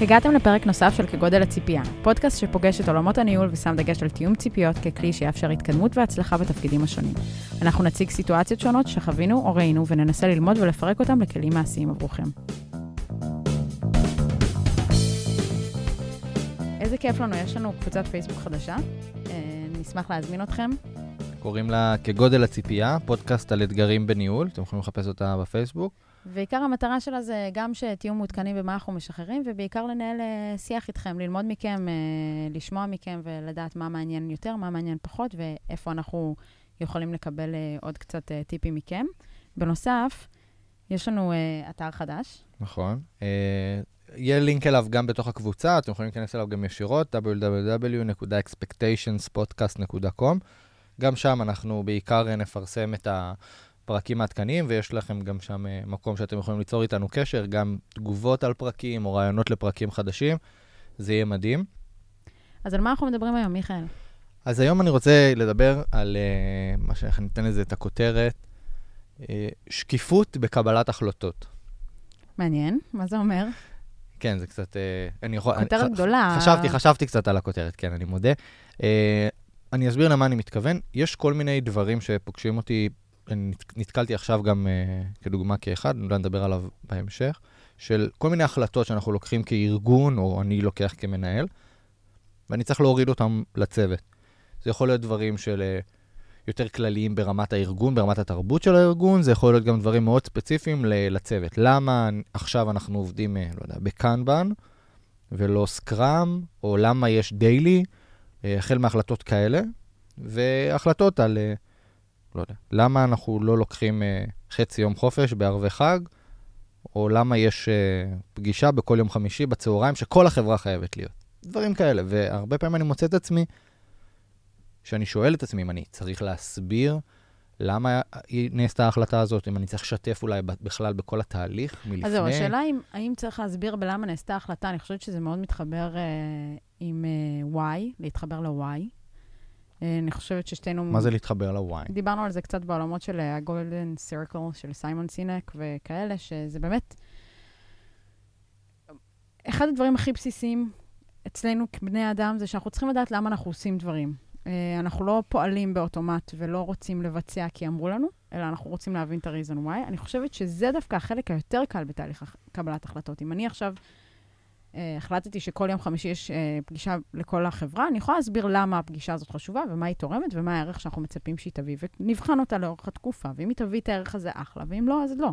הגעתם לפרק נוסף של כגודל הציפייה, פודקאסט שפוגש את עולמות הניהול ושם דגש על תיאום ציפיות ככלי שיאפשר התקדמות והצלחה בתפקידים השונים. אנחנו נציג סיטואציות שונות שחווינו או ראינו וננסה ללמוד ולפרק אותם לכלים מעשיים עבורכם. איזה כיף לנו, יש לנו קבוצת פייסבוק חדשה, אה, נשמח להזמין אתכם. קוראים לה כגודל הציפייה, פודקאסט על אתגרים בניהול, אתם יכולים לחפש אותה בפייסבוק. ועיקר המטרה שלה זה גם שתהיו מעודכנים במה אנחנו משחררים, ובעיקר לנהל אה, שיח איתכם, ללמוד מכם, אה, לשמוע מכם ולדעת מה מעניין יותר, מה מעניין פחות, ואיפה אנחנו יכולים לקבל אה, עוד קצת טיפים מכם. בנוסף, יש לנו אתר חדש. נכון. יהיה לינק אליו גם בתוך הקבוצה, אתם יכולים להיכנס אליו גם ישירות, www.expectationspodcast.com. גם שם אנחנו בעיקר נפרסם את ה... פרקים העדכניים, ויש לכם גם שם אה, מקום שאתם יכולים ליצור איתנו קשר, גם תגובות על פרקים או רעיונות לפרקים חדשים. זה יהיה מדהים. אז על מה אנחנו מדברים היום, מיכאל? אז היום אני רוצה לדבר על uh, מה שאני אתן לזה את הכותרת, uh, שקיפות בקבלת החלטות. מעניין, מה זה אומר? כן, זה קצת... Uh, אני יכול... כותרת אני, גדולה. חשבתי, חשבתי קצת על הכותרת, כן, אני מודה. Uh, אני אסביר למה אני מתכוון. יש כל מיני דברים שפוגשים אותי נתקלתי עכשיו גם uh, כדוגמה כאחד, אולי נדבר עליו בהמשך, של כל מיני החלטות שאנחנו לוקחים כארגון, או אני לוקח כמנהל, ואני צריך להוריד אותם לצוות. זה יכול להיות דברים של uh, יותר כלליים ברמת הארגון, ברמת התרבות של הארגון, זה יכול להיות גם דברים מאוד ספציפיים לצוות. למה עכשיו אנחנו עובדים, uh, לא יודע, בקנבן, ולא סקראם, או למה יש דיילי, החל מהחלטות כאלה, והחלטות על... Uh, לא יודע, למה אנחנו לא לוקחים uh, חצי יום חופש בערבי חג, או למה יש uh, פגישה בכל יום חמישי בצהריים שכל החברה חייבת להיות. דברים כאלה, והרבה פעמים אני מוצא את עצמי, שאני שואל את עצמי אם אני צריך להסביר למה נעשתה ההחלטה הזאת, אם אני צריך לשתף אולי בכלל בכל התהליך מלפני. אז זהו, השאלה אם, האם צריך להסביר בלמה נעשתה ההחלטה, אני חושבת שזה מאוד מתחבר uh, עם uh, why, להתחבר ל-why. אה, אני חושבת ששתינו... מה זה להתחבר לוויין? דיברנו על זה קצת בעולמות של ה-Golden Circle של סיימון סינק וכאלה, שזה באמת... אחד הדברים הכי בסיסיים אצלנו כבני אדם זה שאנחנו צריכים לדעת למה אנחנו עושים דברים. אה, אנחנו לא פועלים באוטומט ולא רוצים לבצע כי אמרו לנו, אלא אנחנו רוצים להבין את ה-reason why. אני חושבת שזה דווקא החלק היותר קל בתהליך קבלת החלטות. אם אני עכשיו אה, החלטתי שכל יום חמישי יש אה, פגישה לכל החברה, אני יכולה להסביר למה הפגישה הזאת חשובה ומה היא תורמת ומה הערך שאנחנו מצפים שהיא תביא, ונבחן אותה לאורך התקופה, ואם היא תביא את הערך הזה, אחלה, ואם לא, אז לא.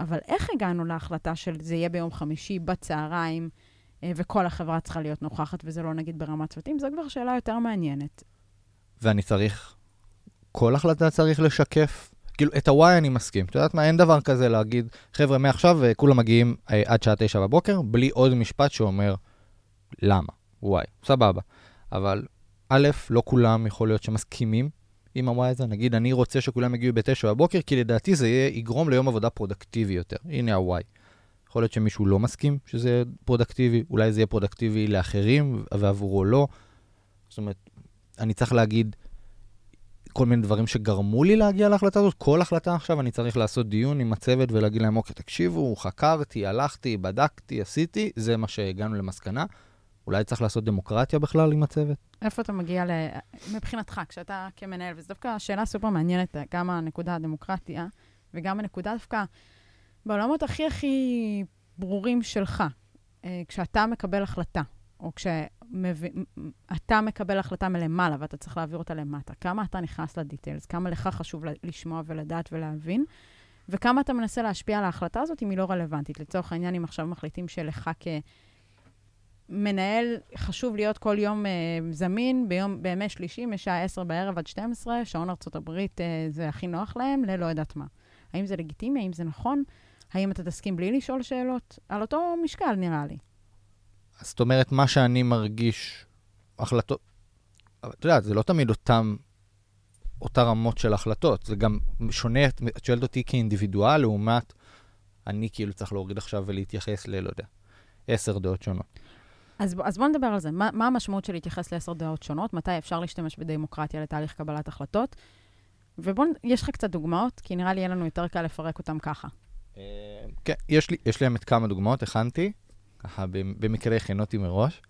אבל איך הגענו להחלטה של זה יהיה ביום חמישי, בצהריים, אה, וכל החברה צריכה להיות נוכחת, וזה לא נגיד ברמת צוותים? זו כבר שאלה יותר מעניינת. ואני צריך, כל החלטה צריך לשקף כאילו, את הוואי אני מסכים. את יודעת מה, אין דבר כזה להגיד, חבר'ה, מעכשיו אה, כולם מגיעים אה, עד שעה תשע בבוקר, בלי עוד משפט שאומר למה, וואי, סבבה. אבל א', לא כולם יכול להיות שמסכימים עם הוואי הזה. נגיד, אני רוצה שכולם יגיעו בתשע בבוקר, כי לדעתי זה יהיה, יגרום ליום עבודה פרודקטיבי יותר. הנה הוואי. יכול להיות שמישהו לא מסכים שזה פרודקטיבי, אולי זה יהיה פרודקטיבי לאחרים ועבורו לא. זאת אומרת, אני צריך להגיד, כל מיני דברים שגרמו לי להגיע להחלטה הזאת. כל החלטה עכשיו אני צריך לעשות דיון עם הצוות ולהגיד להם, אוקיי, תקשיבו, חקרתי, הלכתי, בדקתי, עשיתי, זה מה שהגענו למסקנה. אולי צריך לעשות דמוקרטיה בכלל עם הצוות? איפה אתה מגיע ל... מבחינתך, כשאתה כמנהל, וזו דווקא שאלה סופר מעניינת, גם הנקודה הדמוקרטיה, וגם הנקודה דווקא בעולמות הכי הכי ברורים שלך, אה, כשאתה מקבל החלטה, או כש... אתה מקבל החלטה מלמעלה ואתה צריך להעביר אותה למטה. כמה אתה נכנס לדיטיילס, כמה לך חשוב לשמוע ולדעת ולהבין, וכמה אתה מנסה להשפיע על ההחלטה הזאת אם היא לא רלוונטית. לצורך העניין, אם עכשיו מחליטים שלך כמנהל חשוב להיות כל יום uh, זמין, ביום, בימי שלישי, משעה 10 בערב עד 12, שעון ארה"ב uh, זה הכי נוח להם, ללא יודעת מה. האם זה לגיטימי? האם זה נכון? האם אתה תסכים בלי לשאול שאלות? על אותו משקל, נראה לי. אז זאת אומרת, מה שאני מרגיש, החלטות, את יודעת, זה לא תמיד אותם, אותה רמות של החלטות, זה גם שונה, את שואלת אותי כאינדיבידואל, לעומת אני כאילו צריך להוריד עכשיו ולהתייחס ל, לא יודע, עשר דעות שונות. אז, אז בוא נדבר על זה. מה, מה המשמעות של להתייחס לעשר דעות שונות? מתי אפשר להשתמש בדמוקרטיה לתהליך קבלת החלטות? ובוא, יש לך קצת דוגמאות? כי נראה לי יהיה לנו יותר קל לפרק אותם ככה. אה, כן, יש לי, יש לי באמת כמה דוגמאות, הכנתי. ככה במקרה הכינותי מראש.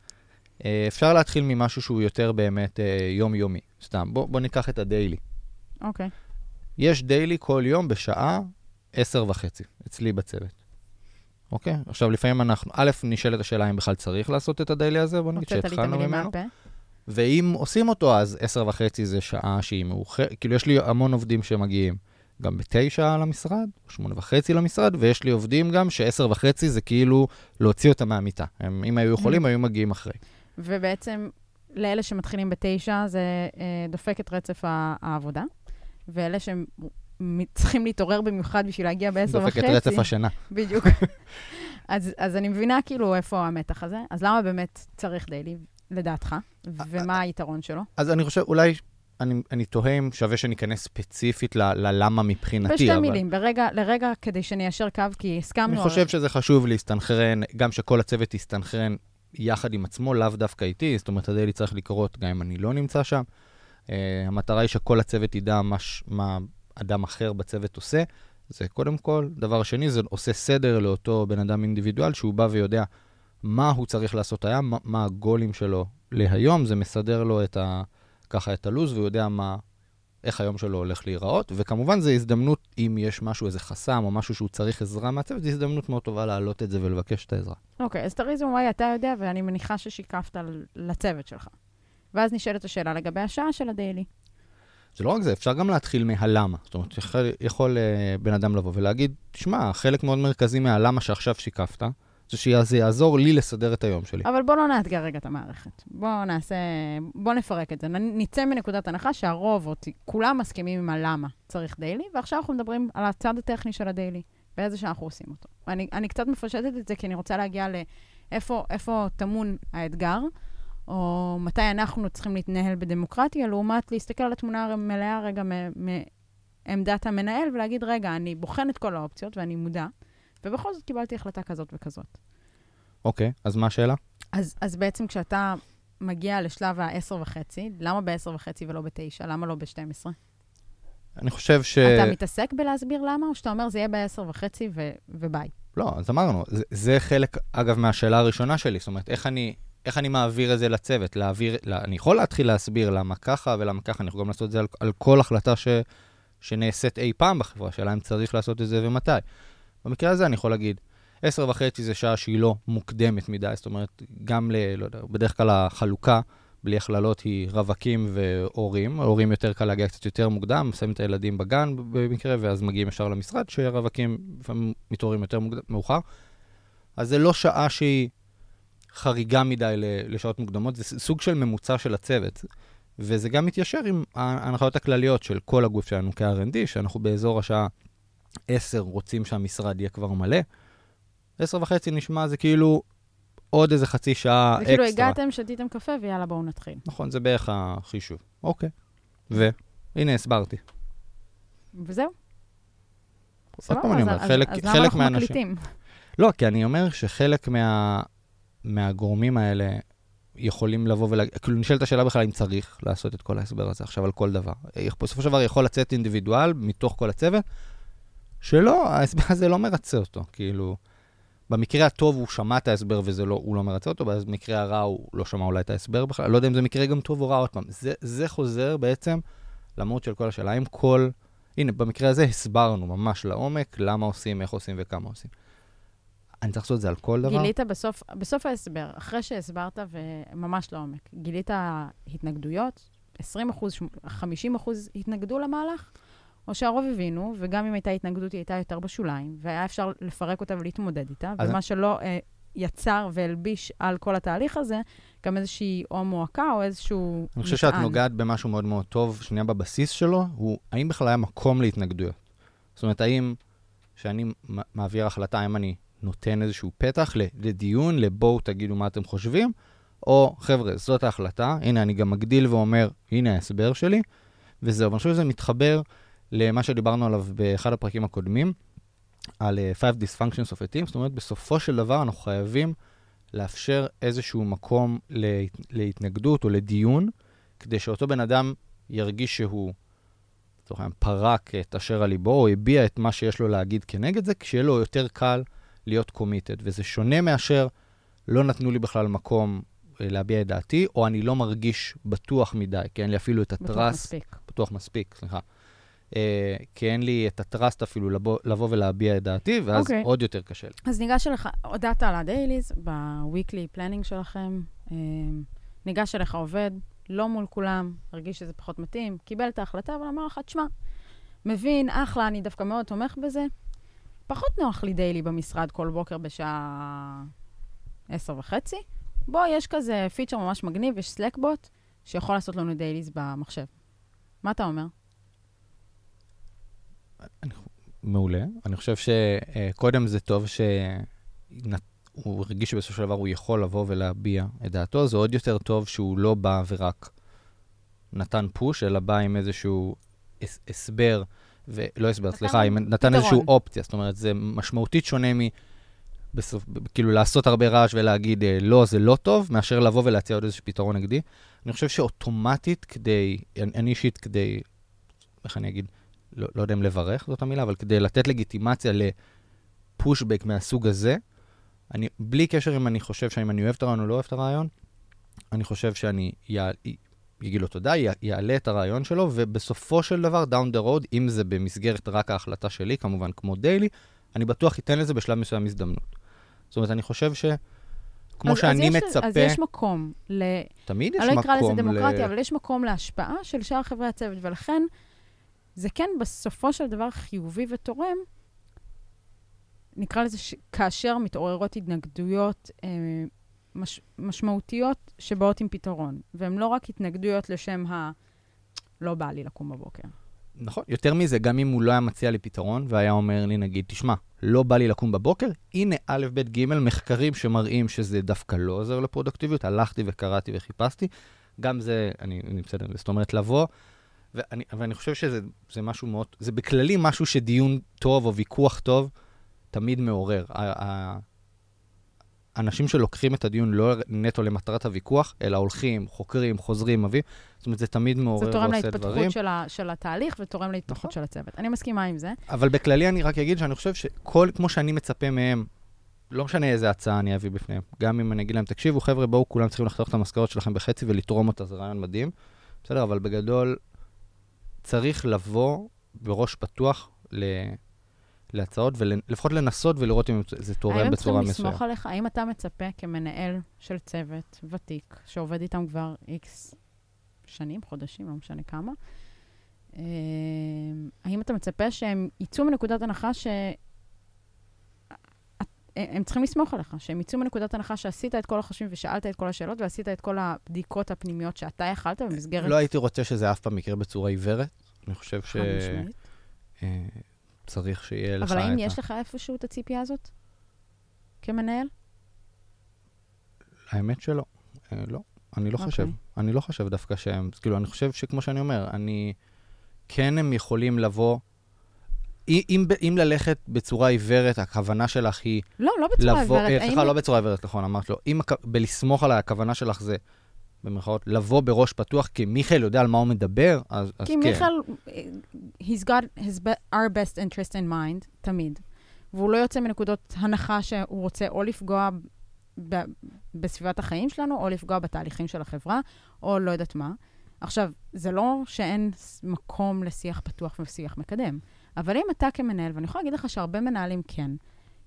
אה, אפשר להתחיל ממשהו שהוא יותר באמת אה, יומיומי. סתם, בוא, בוא ניקח את הדיילי. אוקיי. Okay. יש דיילי כל יום בשעה עשר וחצי, אצלי בצוות. אוקיי? עכשיו, לפעמים אנחנו, א', נשאלת השאלה אם בכלל צריך לעשות את הדיילי הזה, בוא נגיד שהתחלנו ממנו. ואם עושים אותו, אז עשר וחצי זה שעה שהיא מאוחרת, כאילו, יש לי המון עובדים שמגיעים גם בתשע למשרד, או שמונה וחצי למשרד, ויש לי עובדים גם שעשר וחצי זה כאילו להוציא אותם מהמיטה. הם, אם היו יכולים, mm. היו מגיעים אחרי. ובעצם, לאלה שמתחילים בתשע, זה אה, דופק את רצף העבודה, ואלה שהם צריכים להתעורר במיוחד בשביל להגיע בעשר וחצי. דופק את רצף השינה. בדיוק. אז, אז אני מבינה כאילו איפה המתח הזה. אז למה באמת צריך דיילי, לדעתך? ומה היתרון שלו? אז אני חושב, אולי אני, אני תוהה אם שווה שניכנס ספציפית ללמה מבחינתי. בשתי אבל... מילים, ברגע, לרגע, כדי שניישר קו, כי הסכמנו... אני חושב על... שזה חשוב להסתנכרן, גם שכל הצוות יסתנכרן יחד עם עצמו, לאו דווקא איתי, זאת אומרת, הדיילי צריך לקרות גם אם אני לא נמצא שם. Uh, המטרה היא שכל הצוות ידע מה, מה אדם אחר בצוות עושה. זה קודם כל. דבר שני, זה עושה סדר לאותו בן אדם אינדיבידואל, שהוא בא ויודע מה הוא צריך לעשות היום, מה, מה הגולים שלו להיום, זה מסדר לו את ה... ככה את הלו"ז, והוא יודע מה, איך היום שלו הולך להיראות, וכמובן זו הזדמנות, אם יש משהו, איזה חסם או משהו שהוא צריך עזרה מהצוות, זו הזדמנות מאוד טובה להעלות את זה ולבקש את העזרה. אוקיי, okay, אז את וואי אתה יודע, ואני מניחה ששיקפת לצוות שלך. ואז נשאלת השאלה לגבי השעה של הדיילי. זה לא רק זה, אפשר גם להתחיל מהלמה. זאת אומרת, יכול, יכול uh, בן אדם לבוא ולהגיד, תשמע, חלק מאוד מרכזי מהלמה שעכשיו שיקפת, שזה יעזור לי לסדר את היום שלי. אבל בוא לא נאתגר רגע את המערכת. בוא נעשה, בוא נפרק את זה. נצא מנקודת הנחה שהרוב, או כולם מסכימים עם הלמה צריך דיילי, ועכשיו אנחנו מדברים על הצד הטכני של הדיילי, באיזה שעה אנחנו עושים אותו. אני, אני קצת מפשטת את זה, כי אני רוצה להגיע לאיפה טמון האתגר, או מתי אנחנו צריכים להתנהל בדמוקרטיה, לעומת להסתכל על התמונה המלאה רגע מעמדת המנהל ולהגיד, רגע, אני בוחן את כל האופציות ואני מודע. ובכל זאת קיבלתי החלטה כזאת וכזאת. אוקיי, okay, אז מה השאלה? אז, אז בעצם כשאתה מגיע לשלב ה-10 וחצי, למה ב-10 וחצי ולא ב-9? למה לא ב-12? אני חושב ש... אתה מתעסק בלהסביר למה, או שאתה אומר, זה יהיה ב-10 וחצי ו- וביי? לא, אז אמרנו, זה, זה חלק, אגב, מהשאלה הראשונה שלי. זאת אומרת, איך אני, איך אני מעביר את זה לצוות? להעביר, לה, אני יכול להתחיל להסביר למה ככה ולמה ככה, אני יכול גם לעשות את זה על, על כל החלטה ש, שנעשית אי פעם בחברה, שאלה אם צריך לעשות את זה ומתי. במקרה הזה אני יכול להגיד, עשר וחצי זה שעה שהיא לא מוקדמת מדי, זאת אומרת, גם ל... לא יודע, בדרך כלל החלוקה, בלי הכללות, היא רווקים והורים. ההורים יותר קל להגיע קצת יותר מוקדם, שמים את הילדים בגן במקרה, ואז מגיעים ישר למשרד, שהרווקים לפעמים מתעוררים יותר מוקדם, מאוחר. אז זה לא שעה שהיא חריגה מדי לשעות מוקדמות, זה סוג של ממוצע של הצוות. וזה גם מתיישר עם ההנחיות הכלליות של כל הגוף שלנו כ-R&D, שאנחנו באזור השעה עשר רוצים שהמשרד יהיה כבר מלא. עשר וחצי נשמע זה כאילו עוד איזה חצי שעה אקסטרה. זה כאילו הגעתם, שתיתם קפה ויאללה, בואו נתחיל. נכון, זה בערך החישוב. אוקיי. והנה, הסברתי. וזהו. פעם אני אומר, חלק, אז, אז חלק. אז למה אנחנו מקליטים? לא, כי אני אומר שחלק מה, מהגורמים האלה יכולים לבוא ולהגיד, כאילו נשאלת השאלה בכלל אם צריך לעשות את כל ההסבר הזה עכשיו על כל דבר. בסופו של דבר יכול לצאת אינדיבידואל מתוך כל הצוות, שלא, ההסבר הזה לא מרצה אותו. כאילו, במקרה הטוב הוא שמע את ההסבר והוא לא, לא מרצה אותו, במקרה הרע הוא לא שמע אולי את ההסבר בכלל. לא יודע אם זה מקרה גם טוב או רע עוד פעם. זה, זה חוזר בעצם למהות של כל השאלה. האם כל... הנה, במקרה הזה הסברנו ממש לעומק למה עושים, איך עושים וכמה עושים. אני צריך לעשות את זה על כל דבר. גילית בסוף, בסוף ההסבר, אחרי שהסברת, וממש לעומק, גילית התנגדויות? 20 אחוז, 50 אחוז התנגדו למהלך? או שהרוב הבינו, וגם אם הייתה התנגדות, היא הייתה יותר בשוליים, והיה אפשר לפרק אותה ולהתמודד איתה, ומה אני... שלא אה, יצר והלביש על כל התהליך הזה, גם איזושהי או מועקה או איזשהו. אני חושב שאת נוגעת במשהו מאוד מאוד טוב, שנייה בבסיס שלו, הוא האם בכלל היה מקום להתנגדויות? זאת אומרת, האם כשאני מעביר החלטה, האם אני נותן איזשהו פתח לדיון, לבואו תגידו מה אתם חושבים, או חבר'ה, זאת ההחלטה, הנה, אני גם מגדיל ואומר, הנה ההסבר שלי, וזהו. ואני חושב שזה מתחבר למה שדיברנו עליו באחד הפרקים הקודמים, על uh, Five Dysfunctions of a Team, זאת אומרת, בסופו של דבר אנחנו חייבים לאפשר איזשהו מקום להת, להתנגדות או לדיון, כדי שאותו בן אדם ירגיש שהוא, לצורך העניין, פרק את אשר על ליבו, או הביע את מה שיש לו להגיד כנגד זה, כשיהיה לו יותר קל להיות committed. וזה שונה מאשר לא נתנו לי בכלל מקום אה, להביע את דעתי, או אני לא מרגיש בטוח מדי, כי אין לי אפילו את בטוח ה trust. מספיק. בטוח מספיק, סליחה. אה, כי אין לי את ה trust אפילו לבוא, לבוא ולהביע את דעתי, ואז אוקיי. עוד יותר קשה לי. אז ניגש אליך, הודעת על ה dailies ב weekly planning שלכם, אה, ניגש אליך עובד, לא מול כולם, הרגיש שזה פחות מתאים, קיבל את ההחלטה, אבל אמר לך, תשמע, מבין, אחלה, אני דווקא מאוד תומך בזה. פחות נוח לי דיילי במשרד כל בוקר בשעה עשר וחצי. בוא, יש כזה פיצ'ר ממש מגניב, יש סלקבוט, שיכול לעשות לנו דייליז במחשב. מה אתה אומר? מעולה. אני חושב שקודם זה טוב שהוא הרגיש שבסופו של דבר הוא יכול לבוא ולהביע את דעתו, זה עוד יותר טוב שהוא לא בא ורק נתן פוש, אלא בא עם איזשהו הס- הסבר, ולא הסבר, סליחה, עם- נתן פתרון. איזושהי אופציה. זאת אומרת, זה משמעותית שונה מ... בסוף, כאילו לעשות הרבה רעש ולהגיד אה, לא, זה לא טוב, מאשר לבוא ולהציע עוד איזשהו פתרון נגדי. אני חושב שאוטומטית כדי, אני אישית כדי, איך אני אגיד, לא, לא יודע אם לברך זאת המילה, אבל כדי לתת לגיטימציה לפושבק מהסוג הזה, אני, בלי קשר אם אני חושב שאם אני אוהב את הרעיון או לא אוהב את הרעיון, אני חושב שאני אגיד לו תודה, יעלה את הרעיון שלו, ובסופו של דבר, down the road, אם זה במסגרת רק ההחלטה שלי, כמובן כמו דיילי, אני בטוח ייתן לזה בשלב מסוים הזדמנות. זאת אומרת, אני חושב ש... כמו אז- שאני אז יש- מצפה, אז יש מקום ל... תמיד יש אני לא אקרא לזה מקום דמוקרטיה, ל... אבל יש מקום להשפעה של שאר חברי הצוות, ולכן זה כן בסופו של דבר חיובי ותורם, נקרא לזה ש... כאשר מתעוררות התנגדויות אה, מש... משמעותיות שבאות עם פתרון, והן לא רק התנגדויות לשם ה... לא בא לי לקום בבוקר. נכון, יותר מזה, גם אם הוא לא היה מציע לי פתרון, והיה אומר לי, נגיד, תשמע, לא בא לי לקום בבוקר, הנה א', ב', ג', מחקרים שמראים שזה דווקא לא עוזר לפרודקטיביות, הלכתי וקראתי וחיפשתי, גם זה, אני, אני בסדר, זאת אומרת, לבוא, ואני, ואני חושב שזה זה משהו מאוד, זה בכללי משהו שדיון טוב או ויכוח טוב תמיד מעורר. ה- ה- אנשים שלוקחים את הדיון לא נטו למטרת הוויכוח, אלא הולכים, חוקרים, חוזרים, מביאים, זאת אומרת, זה תמיד מעורר זה תורם ועושה דברים. להתפתחות של, ה... של התהליך ותורם להתפתחות נכון. של הצוות. אני מסכימה עם זה. אבל בכללי אני רק אגיד שאני חושב שכל, כמו שאני מצפה מהם, לא משנה איזה הצעה אני אביא בפניהם. גם אם אני אגיד להם, תקשיבו, חבר'ה, בואו כולם צריכים לחתוך את המשכורת שלכם בחצי ולתרום אותה, זה רעיון מדהים. בסדר, אבל בגדול, צריך לבוא בראש פתוח ל... להצעות, ולפחות לנסות ולראות אם זה תורם האם הם בצורה צריכים מסוימת. לסמוך עליך? האם אתה מצפה כמנהל של צוות ותיק, שעובד איתם כבר איקס שנים, חודשים, לא משנה כמה, אה, האם אתה מצפה שהם יצאו מנקודת הנחה ש... הם צריכים לסמוך עליך, שהם יצאו מנקודת הנחה שעשית את כל החושבים ושאלת את כל השאלות ועשית את כל הבדיקות הפנימיות שאתה יכלת במסגרת לא הייתי רוצה שזה אף פעם יקרה בצורה עיוורת. אני חושב חד משמעית. שצריך שיהיה לך אבל את האם ה... יש לך איפשהו את הציפייה הזאת? כמנהל? האמת שלא. אה, לא, אני לא אוקיי. חושב. אני לא חושב דווקא שהם, כאילו, אני חושב שכמו שאני אומר, אני, כן הם יכולים לבוא, אם, אם, אם ללכת בצורה עיוורת, הכוונה שלך היא לא, לא בצורה לבוא, עיוורת. אה, סליחה, לא בצורה עיוורת, נכון, אמרת לו, אם, הכ- בלסמוך על הכוונה שלך זה, במרכאות, לבוא בראש פתוח, כי מיכאל יודע על מה הוא מדבר, אז, אז כי כן. מיכאל, he's got his be- our best interest in mind, תמיד. והוא לא יוצא מנקודות הנחה שהוא רוצה או לפגוע ב- בסביבת החיים שלנו, או לפגוע בתהליכים של החברה, או לא יודעת מה. עכשיו, זה לא שאין מקום לשיח פתוח ושיח מקדם, אבל אם אתה כמנהל, ואני יכולה להגיד לך שהרבה מנהלים כן,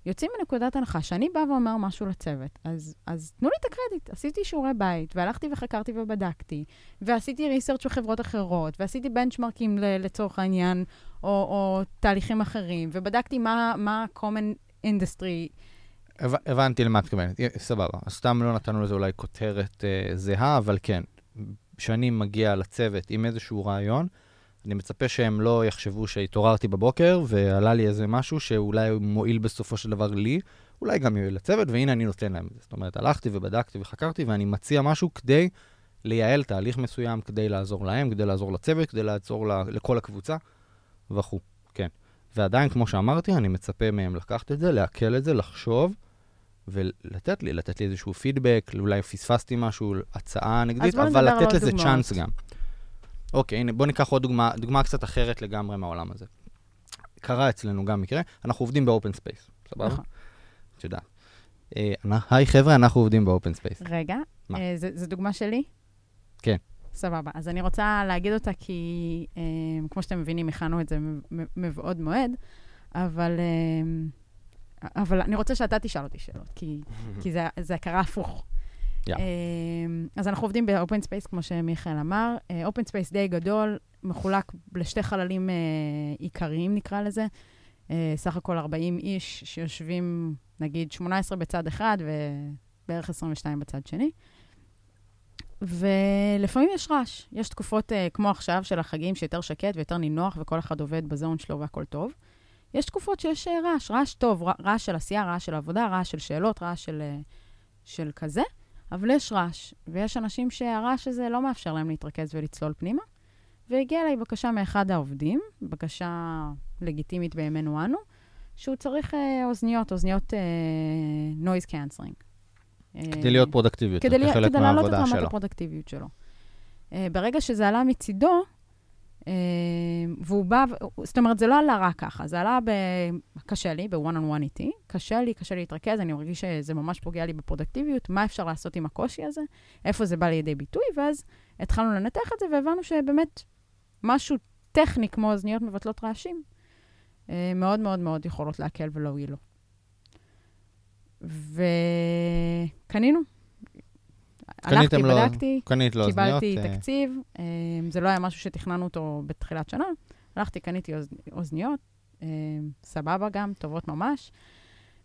יוצאים מנקודת הנחה שאני באה ואומר משהו לצוות, אז, אז תנו לי את הקרדיט. עשיתי שיעורי בית, והלכתי וחקרתי ובדקתי, ועשיתי ריסרצ' בחברות אחרות, ועשיתי בנצ'מרקים לצורך העניין, או, או תהליכים אחרים, ובדקתי מה, מה common industry. הב- הבנתי למה את מתכוונת, סבבה. אז סתם לא נתנו לזה אולי כותרת אה, זהה, אבל כן, כשאני מגיע לצוות עם איזשהו רעיון, אני מצפה שהם לא יחשבו שהתעוררתי בבוקר ועלה לי איזה משהו שאולי מועיל בסופו של דבר לי, אולי גם יועיל לצוות, והנה אני נותן להם את זה. זאת אומרת, הלכתי ובדקתי וחקרתי, ואני מציע משהו כדי לייעל תהליך מסוים, כדי לעזור להם, כדי לעזור לצוות, כדי לעזור לכל הקבוצה וכו', כן. ועדיין, כמו שאמרתי, אני מצפה מהם לקחת את זה, לעכל את זה, לחשוב, ולתת לי, לתת לי איזשהו פידבק, אולי פספסתי משהו, הצעה נגדית, אבל לתת לזה דוגמאות. צ'אנס גם. אוקיי, הנה, בוא ניקח עוד דוגמה, דוגמה קצת אחרת לגמרי מהעולם הזה. קרה אצלנו גם מקרה, אנחנו עובדים ב open space, סבבה? נכון. את יודעת. אה, היי חבר'ה, אנחנו עובדים ב open space. רגע? אה, זה- זו דוגמה שלי? כן. סבבה. אז אני רוצה להגיד אותה כי, אה, כמו שאתם מבינים, הכנו את זה מ- מ- מבעוד מועד, אבל, אה, אבל אני רוצה שאתה תשאל אותי שאלות, כי, כי זה, זה קרה הפוך. יא. אה, אז אנחנו עובדים ב open space, כמו שמיכאל אמר. open space די גדול, מחולק לשתי חללים אה, עיקריים, נקרא לזה. אה, סך הכל 40 איש שיושבים, נגיד, 18 בצד אחד ובערך 22 בצד שני. ולפעמים יש רעש. יש תקופות אה, כמו עכשיו של החגים שיותר שקט ויותר נינוח וכל אחד עובד בזון שלו והכל טוב. יש תקופות שיש אה, רעש, רעש טוב, רעש של עשייה, רעש של עבודה, רעש של שאלות, רעש של, אה, של כזה, אבל יש רעש, ויש אנשים שהרעש הזה לא מאפשר להם להתרכז ולצלול פנימה. והגיעה אליי בקשה מאחד העובדים, בקשה לגיטימית בימינו אנו, שהוא צריך אה, אוזניות, אוזניות אה, noise cancelling. כדי להיות פרודקטיבי יותר, כדי, lia- כחלק כדי להעלות את מהעבודה רמת שלו. הפרודקטיביות שלו. Uh, ברגע שזה עלה מצידו, והוא בא, זאת אומרת, זה לא עלה רק ככה, זה עלה ב... קשה לי, ב-one on one איתי, קשה לי, קשה להתרכז, אני מרגיש שזה ממש פוגע לי בפרודקטיביות, מה אפשר לעשות עם הקושי הזה, איפה זה בא לידי ביטוי, ואז התחלנו לנתח את זה, והבנו שבאמת משהו טכני כמו אוזניות מבטלות רעשים, uh, מאוד מאוד מאוד יכולות להקל ולהועיל לו. וקנינו. הלכתי, לו- בדקתי, קנית לו אוזניות. קיבלתי אה, תקציב, אה, זה לא היה משהו שתכננו אותו בתחילת שנה. הלכתי, קניתי אוז, אוזניות, אה, סבבה גם, טובות ממש.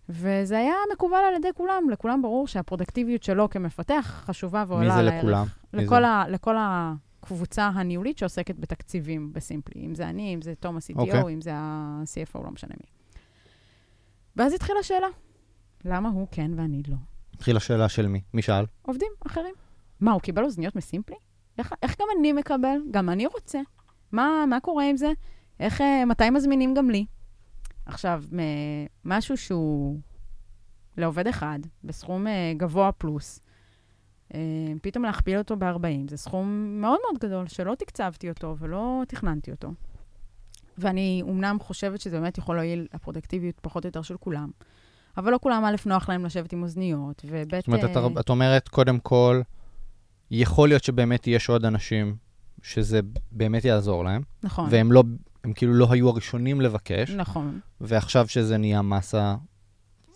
וזה היה מקובל על ידי כולם, לכולם ברור שהפרודקטיביות שלו כמפתח חשובה ועולה מי זה. לכולם? לכל, זה? ה, לכל הקבוצה הניהולית שעוסקת בתקציבים בסימפלי, אם זה אני, אם זה תום ה-CTO, אוקיי. אם זה ה-CFO, לא משנה מי. ואז התחילה השאלה, למה הוא כן ואני לא? התחילה שאלה של מי? מי שאל? עובדים אחרים. מה, הוא קיבל אוזניות מסימפלי? איך, איך גם אני מקבל? גם אני רוצה. מה, מה קורה עם זה? איך, אה, מתי מזמינים גם לי? עכשיו, משהו שהוא לעובד אחד, בסכום אה, גבוה פלוס, אה, פתאום להכפיל אותו ב-40, זה סכום מאוד מאוד גדול, שלא תקצבתי אותו ולא תכננתי אותו. ואני אומנם חושבת שזה באמת יכול להועיל לפרודקטיביות פחות או יותר של כולם, אבל לא כולם, א', נוח להם לשבת עם אוזניות, וב', זאת אומרת, את, אה, את אומרת, קודם כל, יכול להיות שבאמת יש עוד אנשים שזה באמת יעזור להם, נכון. והם לא, הם כאילו לא היו הראשונים לבקש, נכון. ועכשיו שזה נהיה מסה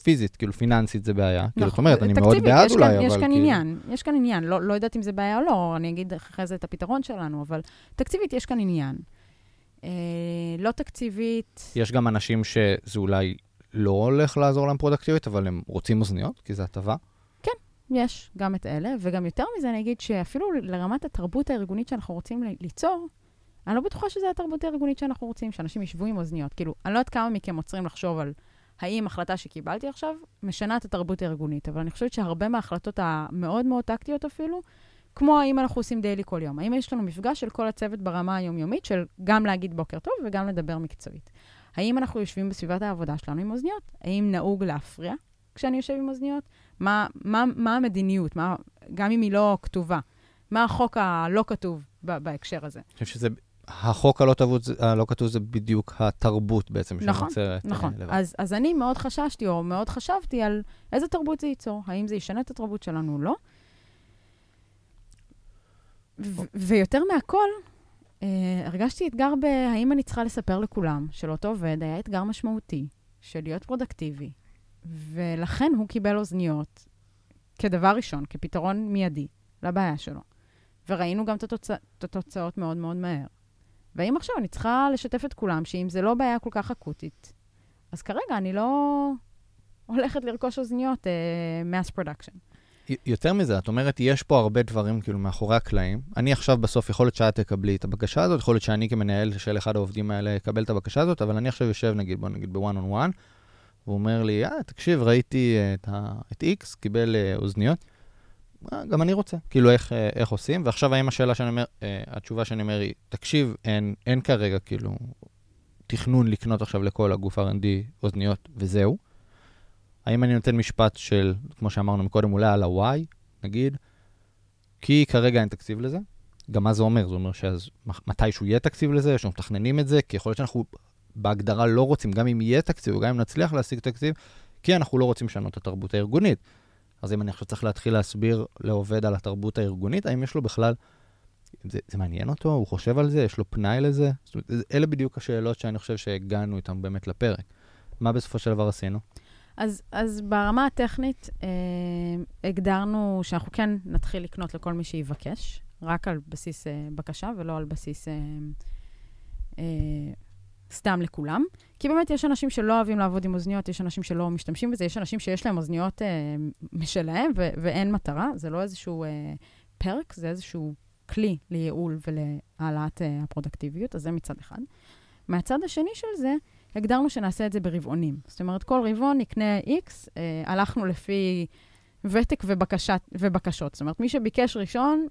פיזית, כאילו פיננסית זה בעיה. כאילו, נכון. אומרת, אני מאוד בעד אולי, כאן, אבל יש כאן כאילו... עניין, יש כאן עניין. לא, לא יודעת אם זה בעיה או לא, אני אגיד אחרי זה את הפתרון שלנו, אבל תקציבית יש כאן עניין. אה, לא תקציבית, יש גם אנשים שזה אולי לא הולך לעזור להם פרודקטיבית, אבל הם רוצים אוזניות, כי זה הטבה. יש גם את אלה, וגם יותר מזה אני אגיד שאפילו לרמת התרבות הארגונית שאנחנו רוצים ליצור, אני לא בטוחה שזו התרבות הארגונית שאנחנו רוצים, שאנשים ישבו עם אוזניות. כאילו, אני לא יודעת כמה מכם עוצרים לחשוב על האם החלטה שקיבלתי עכשיו משנה את התרבות הארגונית, אבל אני חושבת שהרבה מההחלטות המאוד מאוד טקטיות אפילו, כמו האם אנחנו עושים דיילי כל יום. האם יש לנו מפגש של כל הצוות ברמה היומיומית של גם להגיד בוקר טוב וגם לדבר מקצועית. האם אנחנו יושבים בסביבת העבודה שלנו עם אוזניות? האם נהוג להפריע כשאני יושב עם אוזניות? מה, מה, מה המדיניות, מה, גם אם היא לא כתובה? מה החוק הלא כתוב ב- בהקשר הזה? אני חושב שזה, החוק הלא, תבות, זה- הלא כתוב זה בדיוק התרבות בעצם נכון, שנוצרת. אה, נכון. לבד. אז, אז אני מאוד חששתי, או מאוד חשבתי על איזה תרבות זה ייצור. האם זה ישנה את התרבות שלנו או לא? ו- ויותר מהכל, אה, הרגשתי אתגר בהאם אני צריכה לספר לכולם שלאותו עובד היה אתגר משמעותי של להיות פרודקטיבי, ולכן הוא קיבל אוזניות כדבר ראשון, כפתרון מיידי לבעיה שלו. וראינו גם את, התוצא, את התוצאות מאוד מאוד מהר. והאם עכשיו אני צריכה לשתף את כולם שאם זה לא בעיה כל כך אקוטית, אז כרגע אני לא הולכת לרכוש אוזניות uh, mass production. יותר מזה, את אומרת, יש פה הרבה דברים כאילו מאחורי הקלעים. אני עכשיו בסוף, יכול להיות שאת תקבלי את הבקשה הזאת, יכול להיות שאני כמנהל של אחד העובדים האלה אקבל את הבקשה הזאת, אבל אני עכשיו יושב, נגיד, בוא נגיד בוואן און וואן, והוא אומר לי, אה, תקשיב, ראיתי אה, את, ה, את X, קיבל אה, אוזניות, אה, גם אני רוצה, כאילו איך, איך עושים, ועכשיו האם השאלה שאני אומר, התשובה שאני אומר היא, תקשיב, אין, אין כרגע כאילו תכנון לקנות עכשיו לכל הגוף R&D אוזניות וזהו. האם אני נותן משפט של, כמו שאמרנו מקודם, אולי על ה-Y, נגיד, כי כרגע אין תקציב לזה. גם מה זה אומר? זה אומר שאז מתישהו יהיה תקציב לזה, שאנחנו מתכננים את זה, כי יכול להיות שאנחנו בהגדרה לא רוצים, גם אם יהיה תקציב, וגם אם נצליח להשיג תקציב, כי אנחנו לא רוצים לשנות את התרבות הארגונית. אז אם אני עכשיו צריך להתחיל להסביר לעובד על התרבות הארגונית, האם יש לו בכלל, זה, זה מעניין אותו? הוא חושב על זה? יש לו פנאי לזה? זאת אומרת, אלה בדיוק השאלות שאני חושב שהגענו איתן באמת לפרק. מה בסופו של דבר עשינו? אז, אז ברמה הטכנית, אה, הגדרנו שאנחנו כן נתחיל לקנות לכל מי שיבקש, רק על בסיס אה, בקשה ולא על בסיס אה, אה, סתם לכולם. כי באמת יש אנשים שלא אוהבים לעבוד עם אוזניות, יש אנשים שלא משתמשים בזה, יש אנשים שיש להם אוזניות אה, משלהם ו- ואין מטרה, זה לא איזשהו אה, פרק, זה איזשהו כלי לייעול ולהעלאת אה, הפרודקטיביות, אז זה מצד אחד. מהצד השני של זה, הגדרנו שנעשה את זה ברבעונים. זאת אומרת, כל רבעון נקנה X, אה, הלכנו לפי ותק ובקשת, ובקשות. זאת אומרת, מי שביקש ראשון,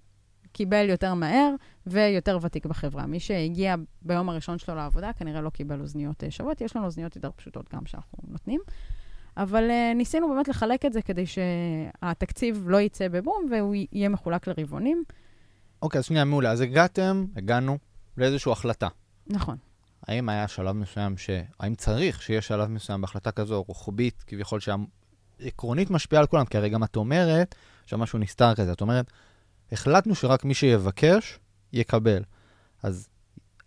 קיבל יותר מהר ויותר ותיק בחברה. מי שהגיע ביום הראשון שלו לעבודה, כנראה לא קיבל אוזניות אה, שוות. יש לנו אוזניות יותר פשוטות גם שאנחנו נותנים. אבל uh, ניסינו באמת לחלק את זה כדי שהתקציב לא יצא בבום והוא יהיה מחולק לרבעונים. אוקיי, אז שנייה, מעולה. אז הגעתם, הגענו לאיזושהי החלטה. נכון. האם היה שלב מסוים ש... האם צריך שיהיה שלב מסוים בהחלטה כזו, רוחבית, כביכול שעקרונית משפיעה על כולם? כי הרי גם את אומרת, שם משהו נסתר כזה, את אומרת, החלטנו שרק מי שיבקש, יקבל. אז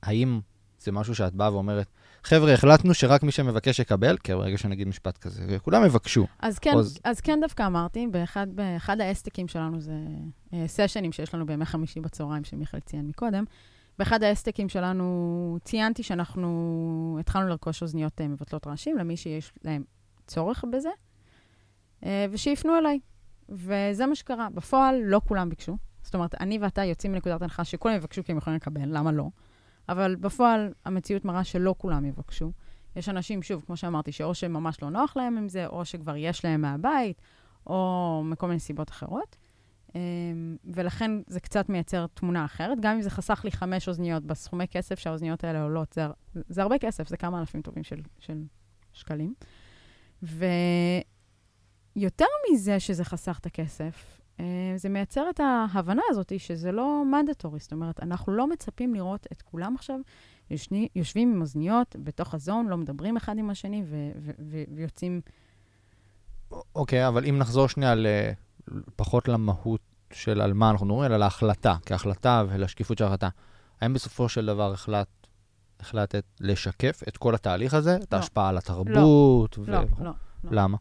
האם זה משהו שאת באה ואומרת, חבר'ה, החלטנו שרק מי שמבקש יקבל, כי ברגע שנגיד משפט כזה, וכולם יבקשו. אז כן, אז... אז כן דווקא אמרתי, באחד, באחד האסטיקים שלנו, זה אה, סשנים שיש לנו בימי חמישי בצהריים, שמיכאל ציין מקודם, באחד האסטיקים שלנו ציינתי שאנחנו התחלנו לרכוש אוזניות אה, מבטלות רעשים למי שיש להם צורך בזה, אה, ושיפנו אליי. וזה מה שקרה. בפועל, לא כולם ביקשו. זאת אומרת, אני ואתה יוצאים מנקודת הנחה שכולם יבקשו כי הם יכולים לקבל, למה לא? אבל בפועל, המציאות מראה שלא כולם יבקשו. יש אנשים, שוב, כמו שאמרתי, שאו שממש לא נוח להם עם זה, או שכבר יש להם מהבית, או מכל מיני סיבות אחרות. אמ, ולכן זה קצת מייצר תמונה אחרת. גם אם זה חסך לי חמש אוזניות בסכומי כסף שהאוזניות האלה עולות, זה, זה הרבה כסף, זה כמה אלפים טובים של, של שקלים. ויותר מזה שזה חסך את הכסף, אה, זה מייצר את ההבנה הזאת שזה לא מנדטורי. זאת אומרת, אנחנו לא מצפים לראות את כולם עכשיו יושני, יושבים עם אוזניות בתוך הזון, לא מדברים אחד עם השני ו- ו- ו- ויוצאים... אוקיי, okay, אבל אם נחזור שנייה ל... פחות למהות של על מה אנחנו מדברים, אלא להחלטה, כהחלטה ולשקיפות של ההחלטה. האם בסופו של דבר החלט, החלטת לשקף את כל התהליך הזה, לא. את ההשפעה על התרבות? לא, ו... לא, לא, לא. למה?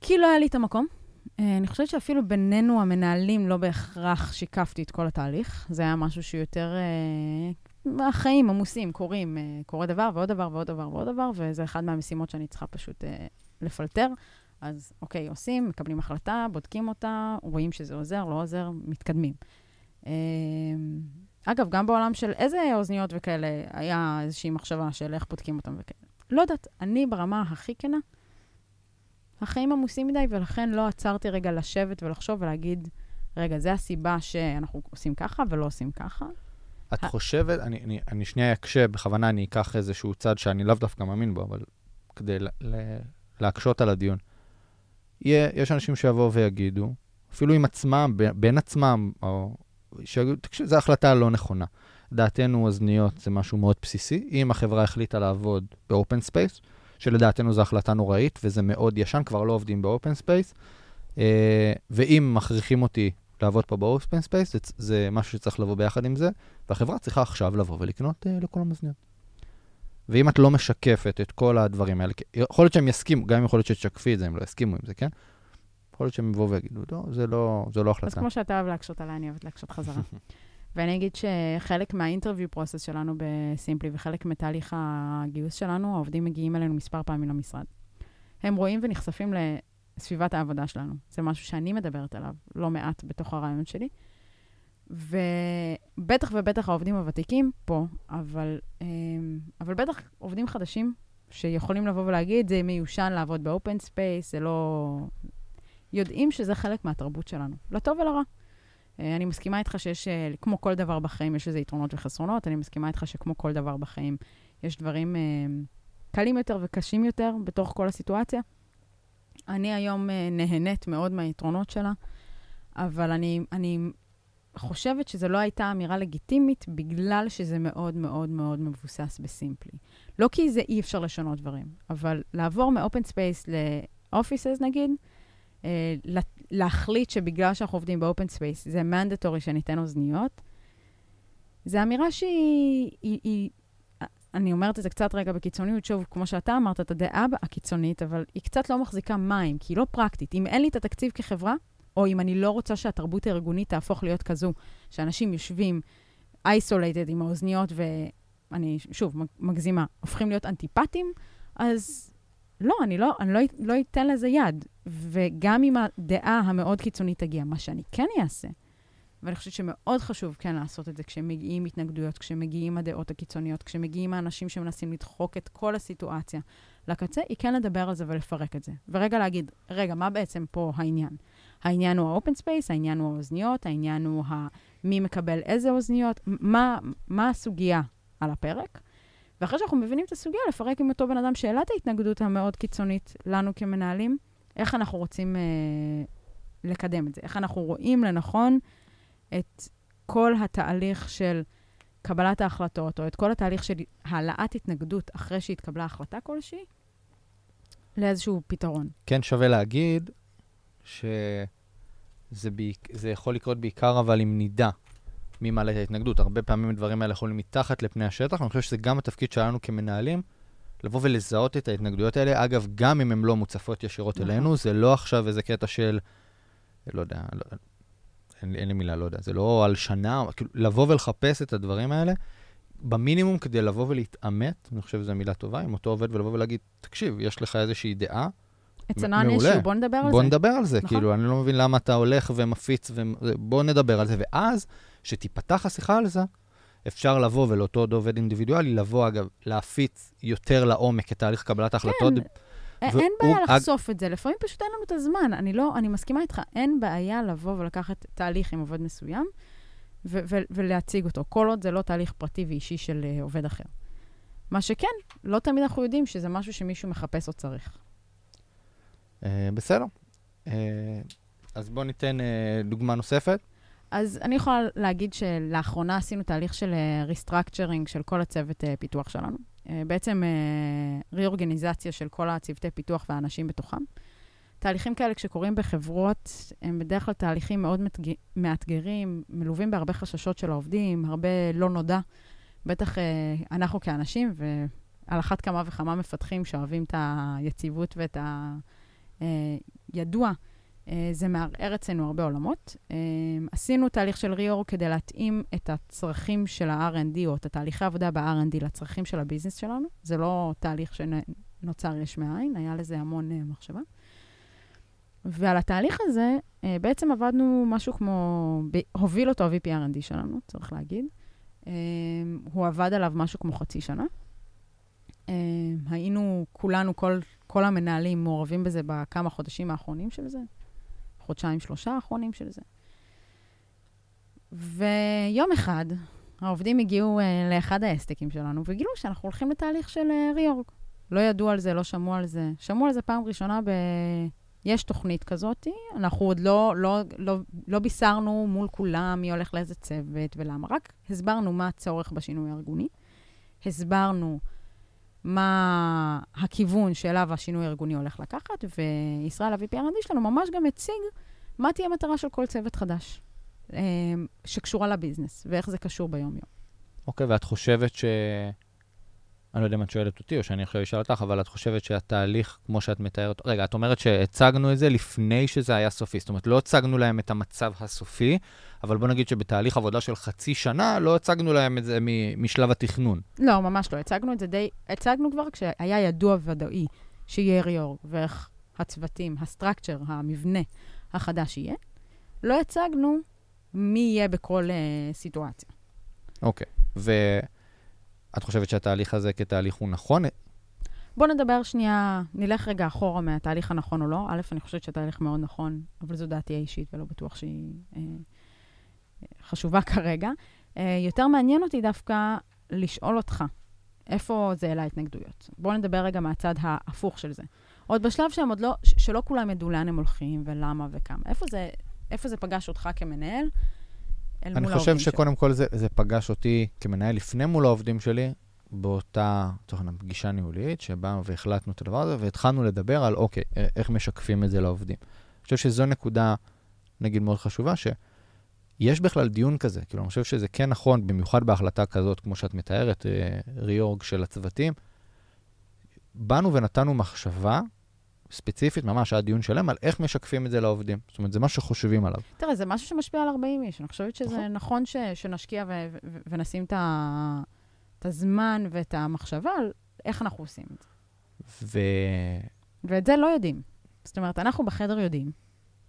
כי לא היה לי את המקום. אה, אני חושבת שאפילו בינינו, המנהלים, לא בהכרח שיקפתי את כל התהליך. זה היה משהו שיותר... אה, החיים עמוסים, קורים, אה, קורה דבר ועוד דבר ועוד דבר ועוד דבר, וזה אחד מהמשימות שאני צריכה פשוט אה, לפלטר. אז אוקיי, עושים, מקבלים החלטה, בודקים אותה, רואים שזה עוזר, לא עוזר, מתקדמים. אה, אגב, גם בעולם של איזה אוזניות וכאלה, היה איזושהי מחשבה של איך בודקים אותם וכאלה. לא יודעת, אני ברמה הכי כנה, החיים עמוסים מדי, ולכן לא עצרתי רגע לשבת ולחשוב ולהגיד, רגע, זה הסיבה שאנחנו עושים ככה ולא עושים ככה. את חושבת, אני, אני, אני שנייה אקשה, בכוונה אני אקח איזשהו צד שאני לאו דווקא מאמין בו, אבל כדי ל, ל, להקשות על הדיון. יהיה, יש אנשים שיבואו ויגידו, אפילו עם עצמם, בין עצמם, או שיגידו, תקשיב, זו החלטה לא נכונה. לדעתנו אוזניות זה משהו מאוד בסיסי. אם החברה החליטה לעבוד באופן open space, שלדעתנו זו החלטה נוראית, וזה מאוד ישן, כבר לא עובדים ב open space, אה, ואם מכריחים אותי לעבוד פה ב open space, זה, זה משהו שצריך לבוא ביחד עם זה, והחברה צריכה עכשיו לבוא ולקנות אה, לכולם אוזניות. ואם את לא משקפת את כל הדברים האלה, יכול להיות שהם יסכימו, גם יכול להיות שתשקפי את זה, הם לא יסכימו עם זה, כן? יכול להיות שהם יבואו ויגידו, לא, זה לא, זה לא החלטה. אז כמו שאתה אוהב להקשות עליי, אני אוהבת להקשות חזרה. ואני אגיד שחלק מהאינטרוויו פרוסס שלנו בסימפלי וחלק מתהליך הגיוס שלנו, העובדים מגיעים אלינו מספר פעמים למשרד. הם רואים ונחשפים לסביבת העבודה שלנו. זה משהו שאני מדברת עליו לא מעט בתוך הרעיון שלי. ובטח ובטח העובדים הוותיקים פה, אבל, אמ, אבל בטח עובדים חדשים שיכולים לבוא ולהגיד, זה מיושן לעבוד ב open space, זה לא... יודעים שזה חלק מהתרבות שלנו, לטוב ולרע. אה, אני מסכימה איתך שיש, אה, כמו כל דבר בחיים, יש איזה יתרונות וחסרונות. אני מסכימה איתך שכמו כל דבר בחיים, יש דברים אמ, קלים יותר וקשים יותר בתוך כל הסיטואציה. אני היום אה, נהנית מאוד מהיתרונות שלה, אבל אני, אני חושבת שזו לא הייתה אמירה לגיטימית, בגלל שזה מאוד מאוד מאוד מבוסס ב simply. לא כי זה אי אפשר לשנות דברים, אבל לעבור מ-open space ל-offices נגיד, אה, להחליט שבגלל שאנחנו עובדים ב-open space זה מנדטורי שניתן אוזניות, זו אמירה שהיא... היא, היא, אני אומרת את זה קצת רגע בקיצוניות, שוב, כמו שאתה אמרת, את הדעה הקיצונית, אבל היא קצת לא מחזיקה מים, כי היא לא פרקטית. אם אין לי את התקציב כחברה, או אם אני לא רוצה שהתרבות הארגונית תהפוך להיות כזו, שאנשים יושבים אייסולייטד עם האוזניות, ואני, שוב, מגזימה, הופכים להיות אנטיפטים, אז לא, אני לא, אני לא, לא אתן לזה יד. וגם אם הדעה המאוד קיצונית תגיע, מה שאני כן אעשה, ואני חושבת שמאוד חשוב כן לעשות את זה כשמגיעים התנגדויות, כשמגיעים הדעות הקיצוניות, כשמגיעים האנשים שמנסים לדחוק את כל הסיטואציה לקצה, היא כן לדבר על זה ולפרק את זה. ורגע להגיד, רגע, מה בעצם פה העניין? העניין הוא ה-open space, העניין הוא האוזניות, העניין הוא ה... מי מקבל איזה אוזניות, מה, מה הסוגיה על הפרק. ואחרי שאנחנו מבינים את הסוגיה, לפרק עם אותו בן אדם שהעלה את ההתנגדות המאוד קיצונית לנו כמנהלים, איך אנחנו רוצים אה, לקדם את זה, איך אנחנו רואים לנכון את כל התהליך של קבלת ההחלטות, או את כל התהליך של העלאת התנגדות אחרי שהתקבלה החלטה כלשהי, לאיזשהו פתרון. כן שווה להגיד שזה בעיק, יכול לקרות בעיקר אבל אם נדע מי מעלה את ההתנגדות. הרבה פעמים הדברים האלה יכולים מתחת לפני השטח, אני חושב שזה גם התפקיד שלנו כמנהלים, לבוא ולזהות את ההתנגדויות האלה. אגב, גם אם הן לא מוצפות ישירות נכון. אלינו, זה לא עכשיו איזה קטע של, לא יודע, לא, אין, אין לי מילה, לא יודע, זה לא על שנה, כאילו, לבוא ולחפש את הדברים האלה, במינימום כדי לבוא ולהתעמת, אני חושב שזו מילה טובה, עם אותו עובד ולבוא ולהגיד, תקשיב, יש לך איזושהי דעה, אצלנו אני אישו, בוא נדבר על בוא זה. בוא נדבר על זה, נכון. כאילו, אני לא מבין למה אתה הולך ומפיץ, ו... בוא נדבר על זה. ואז, שתיפתח השיחה על זה, אפשר לבוא, ולאותו עוד עובד אינדיבידואלי, לבוא, אגב, להפיץ יותר לעומק את תהליך קבלת ההחלטות. כן. ו- אין בעיה לחשוף את זה, לפעמים פשוט אין לנו את הזמן. אני לא, אני מסכימה איתך, אין בעיה לבוא ולקחת תהליך עם עובד מסוים ו- ו- ולהציג אותו, כל עוד זה לא תהליך פרטי ואישי של uh, עובד אחר. מה שכן, לא תמיד אנחנו יודעים שזה משהו שמישהו מחפש או צריך. אה, בסדר. אה, אז בואו ניתן אה, דוגמה נוספת. אז אני יכולה להגיד שלאחרונה עשינו תהליך של restructuring של כל הצוות פיתוח שלנו. אה, בעצם ריאורגניזציה אה, של כל הצוותי פיתוח והאנשים בתוכם. תהליכים כאלה, כשקורים בחברות, הם בדרך כלל תהליכים מאוד מאתגרים, מלווים בהרבה חששות של העובדים, הרבה לא נודע. בטח אה, אנחנו כאנשים, ועל אחת כמה וכמה מפתחים שאוהבים את היציבות ואת הידוע. אה, זה מערער אצלנו הרבה עולמות. אה, עשינו תהליך של ריאור כדי להתאים את הצרכים של ה-R&D, או את התהליכי העבודה ב-R&D לצרכים של הביזנס שלנו. זה לא תהליך שנוצר יש מאין, היה לזה המון אה, מחשבה. ועל התהליך הזה, בעצם עבדנו משהו כמו, הוביל אותו ה-VP R&D שלנו, צריך להגיד. הוא עבד עליו משהו כמו חצי שנה. היינו כולנו, כל, כל המנהלים מעורבים בזה בכמה חודשים האחרונים של זה. חודשיים, שלושה האחרונים של זה. ויום אחד, העובדים הגיעו uh, לאחד האסטקים שלנו וגילו שאנחנו הולכים לתהליך של uh, ריאורג. לא ידעו על זה, לא שמעו על זה. שמעו על זה פעם ראשונה ב... יש תוכנית כזאת, אנחנו עוד לא, לא, לא, לא בישרנו מול כולם מי הולך לאיזה צוות ולמה, רק הסברנו מה הצורך בשינוי הארגוני. הסברנו מה הכיוון שאליו השינוי הארגוני הולך לקחת, וישראל ה-VPRND שלנו ממש גם הציג מה תהיה המטרה של כל צוות חדש אה, שקשורה לביזנס, ואיך זה קשור ביום-יום. אוקיי, okay, ואת חושבת ש... אני לא יודע אם את שואלת אותי או שאני עכשיו אשאל אותך, אבל את חושבת שהתהליך, כמו שאת מתארת, רגע, את אומרת שהצגנו את זה לפני שזה היה סופי, זאת אומרת, לא הצגנו להם את המצב הסופי, אבל בוא נגיד שבתהליך עבודה של חצי שנה, לא הצגנו להם את זה משלב התכנון. לא, ממש לא. הצגנו את זה די, הצגנו כבר כשהיה ידוע ודאי שיהיה ריאורג, ואיך הצוותים, הסטרקצ'ר, המבנה החדש יהיה. לא הצגנו מי יהיה בכל uh, סיטואציה. אוקיי, okay. ואת חושבת שהתהליך הזה כתהליך הוא נכון? בואו נדבר שנייה, נלך רגע אחורה מהתהליך הנכון או לא. א', אני חושבת שהתהליך מאוד נכון, אבל זו דעתי האישית ולא בטוח שהיא אה, חשובה כרגע. אה, יותר מעניין אותי דווקא לשאול אותך, איפה זה העלה התנגדויות? בואו נדבר רגע מהצד ההפוך של זה. עוד בשלב שהם עוד לא, שלא כולם ידעו לאן הם הולכים ולמה וכמה. איפה זה, איפה זה פגש אותך כמנהל? אל אני מול העובדים חושב שלו. שקודם כל זה, זה פגש אותי כמנהל לפני מול העובדים שלי, באותה, לצורך העניין, פגישה ניהולית, שבה והחלטנו את הדבר הזה, והתחלנו לדבר על, אוקיי, א- איך משקפים את זה לעובדים. אני חושב שזו נקודה, נגיד, מאוד חשובה, שיש בכלל דיון כזה. כאילו, אני חושב שזה כן נכון, במיוחד בהחלטה כזאת, כמו שאת מתארת, אה, ריאורג של הצוותים. באנו ונתנו מחשבה ספציפית, ממש היה דיון שלם, על איך משקפים את זה לעובדים. זאת אומרת, זה מה שחושבים עליו. תראה, זה משהו שמשפיע על 40 איש. אני חושבת שזה נכון. נכון ש, שנשקיע ו, ו, ונשים את, ה, את הזמן ואת המחשבה על איך אנחנו עושים את זה. ו... ואת זה לא יודעים. זאת אומרת, אנחנו בחדר יודעים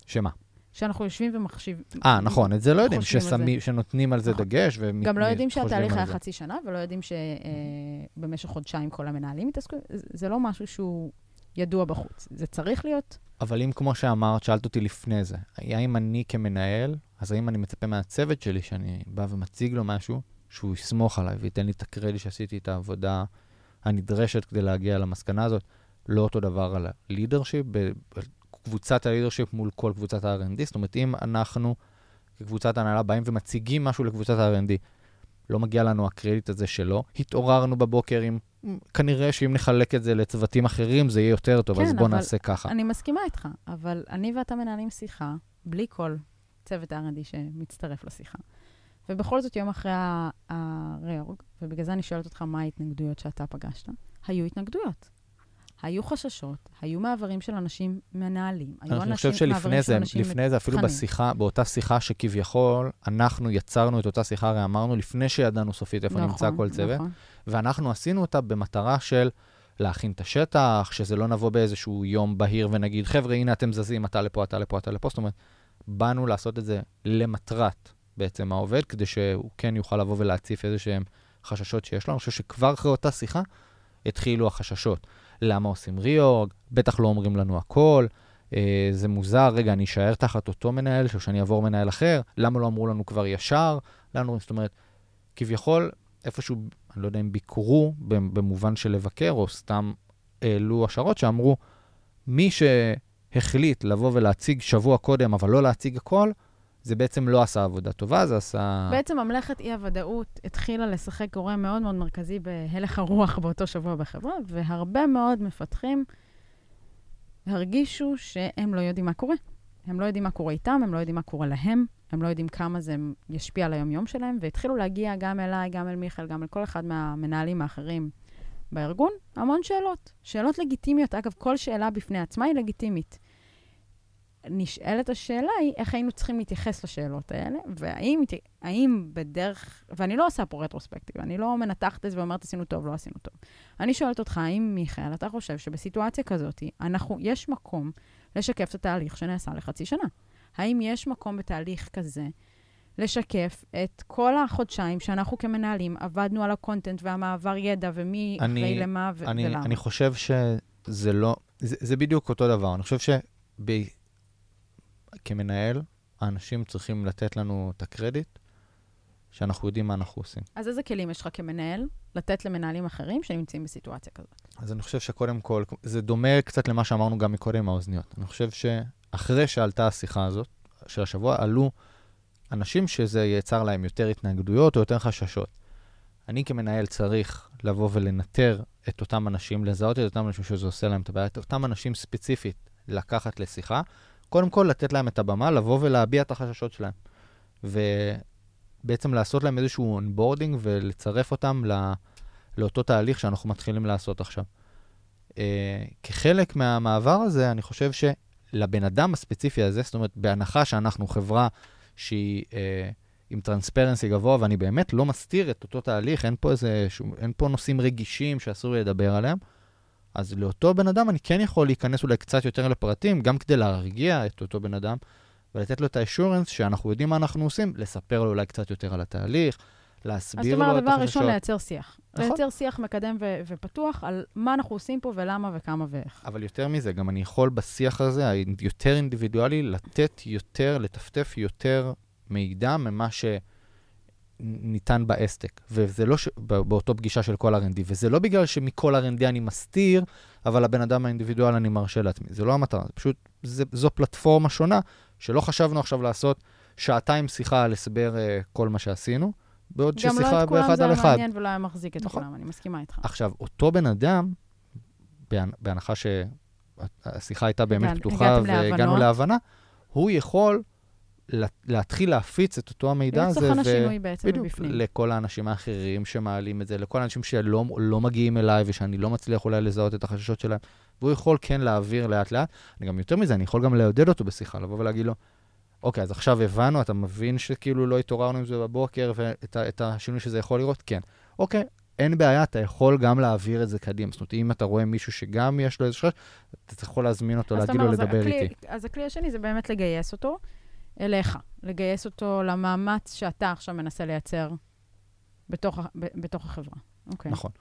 שמה? שאנחנו יושבים ומחשיבים. אה, נכון, את זה לא יודעים, על זה. ששמים, שנותנים על זה נכון. דגש וחושבים גם לא יודעים שהתהליך היה זה. חצי שנה, ולא יודעים שבמשך חודשיים כל המנהלים התעסקו. זה- זה לא משהו שהוא ידוע בחוץ. זה צריך להיות. אבל אם, כמו שאמרת, שאלת אותי לפני זה, האם אני כמנהל, אז האם אני מצפה מהצוות שלי, שאני בא ומציג לו משהו, שהוא יסמוך עליי וייתן לי את הקרדיט שעשיתי את העבודה הנדרשת כדי להגיע למסקנה הזאת? לא אותו דבר על הלידרשיפ, קבוצת הלידרשיפ מול כל קבוצת ה-R&D. זאת אומרת, אם אנחנו כקבוצת הנהלה באים ומציגים משהו לקבוצת ה-R&D, לא מגיע לנו הקרדיט הזה שלו. התעוררנו בבוקר עם, כנראה שאם נחלק את זה לצוותים אחרים, זה יהיה יותר טוב, אז כן, בוא אבל נעשה ככה. אני מסכימה איתך, אבל אני ואתה מנהלים שיחה, בלי כל צוות ה-R&D שמצטרף לשיחה. ובכל זאת, יום אחרי הריאורג, ובגלל זה אני שואלת אותך מה ההתנגדויות שאתה פגשת, היו התנגדויות. היו חששות, היו מעברים של אנשים מנהלים, היו אני אנשים, חושב שלפני מעברים של אנשים לפני זה, אפילו. בשיחה, באותה שיחה שכביכול, אנחנו יצרנו את אותה שיחה, הרי אמרנו לפני שידענו סופית איפה נמצא נכון, כל צוות, נכון. ואנחנו עשינו אותה במטרה של להכין את השטח, שזה לא נבוא באיזשהו יום בהיר ונגיד, חבר'ה, הנה אתם זזים, אתה לפה, אתה לפה, אתה לפה. זאת אומרת, באנו לעשות את זה למטרת בעצם העובד, כדי שהוא כן יוכל לבוא ולהציף איזה שהם חששות שיש לו. אני חושב שכבר אחרי אותה שיחה התחילו החששות. למה עושים ריאורג? בטח לא אומרים לנו הכל. אה, זה מוזר, רגע, אני אשאר תחת אותו מנהל, או שאני אעבור מנהל אחר? למה לא אמרו לנו כבר ישר? לנו, זאת אומרת, כביכול, איפשהו, אני לא יודע אם ביקרו במובן של לבקר, או סתם העלו השערות שאמרו, מי שהחליט לבוא ולהציג שבוע קודם, אבל לא להציג הכל, זה בעצם לא עשה עבודה טובה, זה עשה... בעצם ממלכת אי-הוודאות התחילה לשחק גורם מאוד מאוד מרכזי בהלך הרוח באותו שבוע בחברה, והרבה מאוד מפתחים הרגישו שהם לא יודעים מה קורה. הם לא יודעים מה קורה איתם, הם לא יודעים מה קורה להם, הם לא יודעים כמה זה ישפיע על היום-יום שלהם, והתחילו להגיע גם אליי, גם אל מיכאל, גם אל כל אחד מהמנהלים האחרים בארגון, המון שאלות. שאלות לגיטימיות. אגב, כל שאלה בפני עצמה היא לגיטימית. נשאלת השאלה היא, איך היינו צריכים להתייחס לשאלות האלה, והאם האם בדרך, ואני לא עושה פה רטרוספקטיב, אני לא מנתחת את זה ואומרת, עשינו טוב, לא עשינו טוב. אני שואלת אותך, האם, מיכאל, אתה חושב שבסיטואציה כזאת, אנחנו, יש מקום לשקף את התהליך שנעשה לחצי שנה? האם יש מקום בתהליך כזה לשקף את כל החודשיים שאנחנו כמנהלים עבדנו על הקונטנט והמעבר ידע ומי אני, אחראי למה ו- אני, ולמה? אני חושב שזה לא, זה, זה בדיוק אותו דבר. אני חושב שכמנהל, האנשים צריכים לתת לנו את הקרדיט שאנחנו יודעים מה אנחנו עושים. אז איזה כלים יש לך כמנהל לתת למנהלים אחרים שנמצאים בסיטואציה כזאת? אז אני חושב שקודם כל, זה דומה קצת למה שאמרנו גם מקודם עם האוזניות. אני חושב שאחרי שעלתה השיחה הזאת, של השבוע, עלו אנשים שזה יצר להם יותר התנגדויות או יותר חששות. אני כמנהל צריך לבוא ולנטר את אותם אנשים, לזהות את אותם אנשים שזה עושה להם את הבעיה, את אותם אנשים ספציפית לקחת לשיחה, קודם כל לתת להם את הבמה, לבוא ולהביע את החששות שלהם. ובעצם לעשות להם איזשהו onboarding ולצרף אותם לא, לאותו תהליך שאנחנו מתחילים לעשות עכשיו. אה, כחלק מהמעבר הזה, אני חושב שלבן אדם הספציפי הזה, זאת אומרת, בהנחה שאנחנו חברה שהיא uh, עם טרנספרנסי גבוה, ואני באמת לא מסתיר את אותו תהליך, אין פה, איזה, אין פה נושאים רגישים שאסור לי לדבר עליהם, אז לאותו בן אדם אני כן יכול להיכנס אולי קצת יותר לפרטים, גם כדי להרגיע את אותו בן אדם, ולתת לו את האשורנס שאנחנו יודעים מה אנחנו עושים, לספר לו אולי קצת יותר על התהליך, להסביר לו את החששות. אז זאת אומרת, הדבר הראשון, לייצר שיח. נכון. לייצר שיח מקדם ו- ופתוח על מה אנחנו עושים פה ולמה וכמה ואיך. אבל יותר מזה, גם אני יכול בשיח הזה, היותר אינדיבידואלי, לתת יותר, לטפטף יותר מידע ממה שניתן באסטק. וזה לא ש... באותו פגישה של כל R&D, וזה לא בגלל שמכל R&D אני מסתיר, אבל הבן אדם האינדיבידואל אני מרשה לעצמי. זה לא המטרה, זה פשוט, זה, זו פלטפורמה שונה, שלא חשבנו עכשיו לעשות שעתיים שיחה על הסבר uh, כל מה שעשינו, בעוד גם לא ששיחה את כולם באחד זה על היה אחד. מעניין ולא היה מחזיק את נכון. כולם, אני מסכימה איתך. עכשיו, אותו בן אדם, בהנ- בהנחה שהשיחה הייתה באמת פתוחה והגענו. להבנה, הוא יכול להתחיל להפיץ את אותו המידע הזה. ו- השינוי בעצם בדיוק, מבפנים. לכל האנשים האחרים שמעלים את זה, לכל האנשים שלא לא מגיעים אליי ושאני לא מצליח אולי לזהות את החששות שלהם. והוא יכול כן להעביר לאט-לאט. אני גם יותר מזה, אני יכול גם לעודד אותו בשיחה, לבוא ולהגיד לו, אוקיי, אז עכשיו הבנו, אתה מבין שכאילו לא התעוררנו עם זה בבוקר ואת השינוי שזה יכול לראות? כן. אוקיי, אין בעיה, אתה יכול גם להעביר את זה קדימה. זאת אומרת, אם אתה רואה מישהו שגם יש לו איזה חשש, אתה יכול להזמין אותו, להגיד לו לדבר הכלי- איתי. אז הכלי השני זה באמת לגייס אותו אליך, לגייס אותו למאמץ שאתה עכשיו מנסה לייצר בתוך, ב- בתוך החברה. אוקיי. נכון.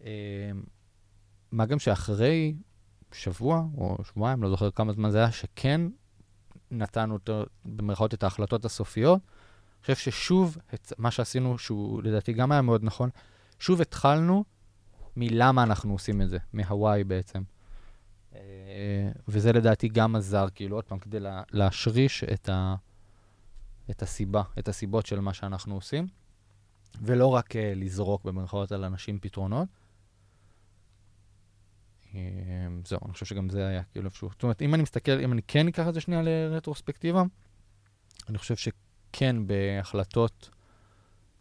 אמ, מה גם שאחרי שבוע או שבועיים, לא זוכר כמה זמן זה היה, שכן נתנו אותו, במרכאות, את ההחלטות הסופיות, אני חושב ששוב, את מה שעשינו, שהוא לדעתי גם היה מאוד נכון, שוב התחלנו מלמה אנחנו עושים את זה, מהוואי בעצם. וזה לדעתי גם עזר, כאילו, עוד פעם, כדי לה, להשריש את, ה, את הסיבה, את הסיבות של מה שאנחנו עושים, ולא רק uh, לזרוק במרכאות על אנשים פתרונות. אה, זהו, אני חושב שגם זה היה כאילו איפשהו. זאת אומרת, אם אני מסתכל, אם אני כן אקח את זה שנייה לרטרוספקטיבה, אני חושב שכן בהחלטות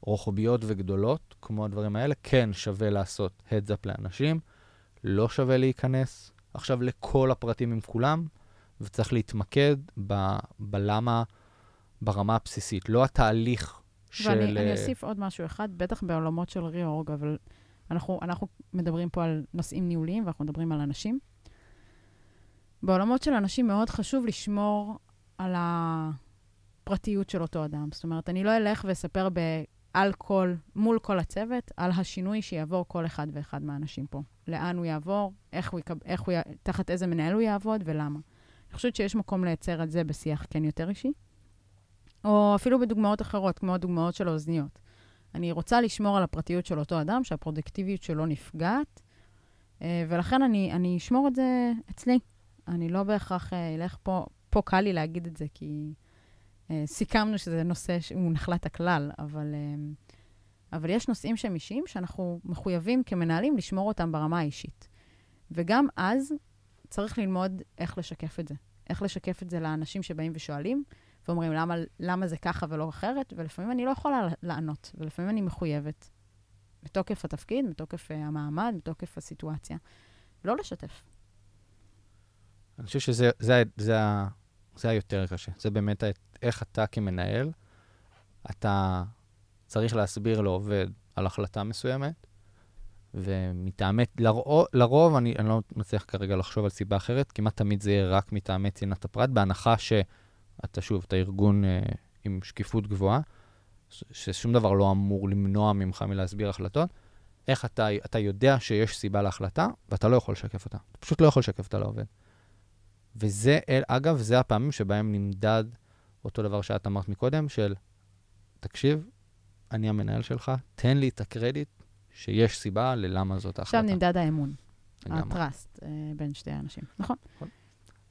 רוחביות וגדולות, כמו הדברים האלה, כן שווה לעשות up לאנשים, לא שווה להיכנס עכשיו לכל הפרטים עם כולם, וצריך להתמקד ב- בלמה ברמה הבסיסית, לא התהליך של... ואני אני אה, אוסיף עוד משהו אחד, בטח בעולמות של ריאורג, אבל אנחנו, אנחנו מדברים פה על נושאים ניהוליים ואנחנו מדברים על אנשים. בעולמות של אנשים מאוד חשוב לשמור על הפרטיות של אותו אדם. זאת אומרת, אני לא אלך ואספר ב, על כל, מול כל הצוות, על השינוי שיעבור כל אחד ואחד מהאנשים פה. לאן הוא יעבור, איך הוא, יקב, איך הוא, י- תחת איזה מנהל הוא יעבוד ולמה. אני חושבת שיש מקום לייצר את זה בשיח כן יותר אישי. או אפילו בדוגמאות אחרות, כמו הדוגמאות של האוזניות. אני רוצה לשמור על הפרטיות של אותו אדם, שהפרודקטיביות שלו נפגעת, אה, ולכן אני, אני אשמור את זה אצלי. אני לא בהכרח אה, אלך פה, פה קל לי להגיד את זה, כי סיכמנו שזה נושא שהוא נחלת הכלל, אבל, אה, אבל יש נושאים שהם אישיים שאנחנו מחויבים כמנהלים לשמור אותם ברמה האישית. וגם אז צריך ללמוד איך לשקף את זה. איך לשקף את זה לאנשים שבאים ושואלים, ואומרים, למה, למה זה ככה ולא אחרת? ולפעמים אני לא יכולה לענות, ולפעמים אני מחויבת, מתוקף התפקיד, מתוקף uh, המעמד, מתוקף הסיטואציה. לא לשתף. אני חושב שזה זה, זה, זה היותר קשה. זה באמת איך אתה כמנהל, אתה צריך להסביר לעובד על החלטה מסוימת, ומטעמי, לרוב, לרוב אני, אני לא מצליח כרגע לחשוב על סיבה אחרת, כמעט תמיד זה יהיה רק מטעמי צנעת הפרט, בהנחה שאתה שוב, אתה ארגון אה, עם שקיפות גבוהה, ששום דבר לא אמור למנוע ממך מלהסביר החלטות. איך אתה, אתה יודע שיש סיבה להחלטה, ואתה לא יכול לשקף אותה. אתה פשוט לא יכול לשקף אותה לעובד. וזה, אל- אגב, זה הפעמים שבהם נמדד אותו דבר שאת אמרת מקודם, של, תקשיב, אני המנהל שלך, תן לי את הקרדיט שיש סיבה ללמה זאת עכשיו ההחלטה. נמדד האמון. הטראסט אה, בין שתי האנשים. נכון.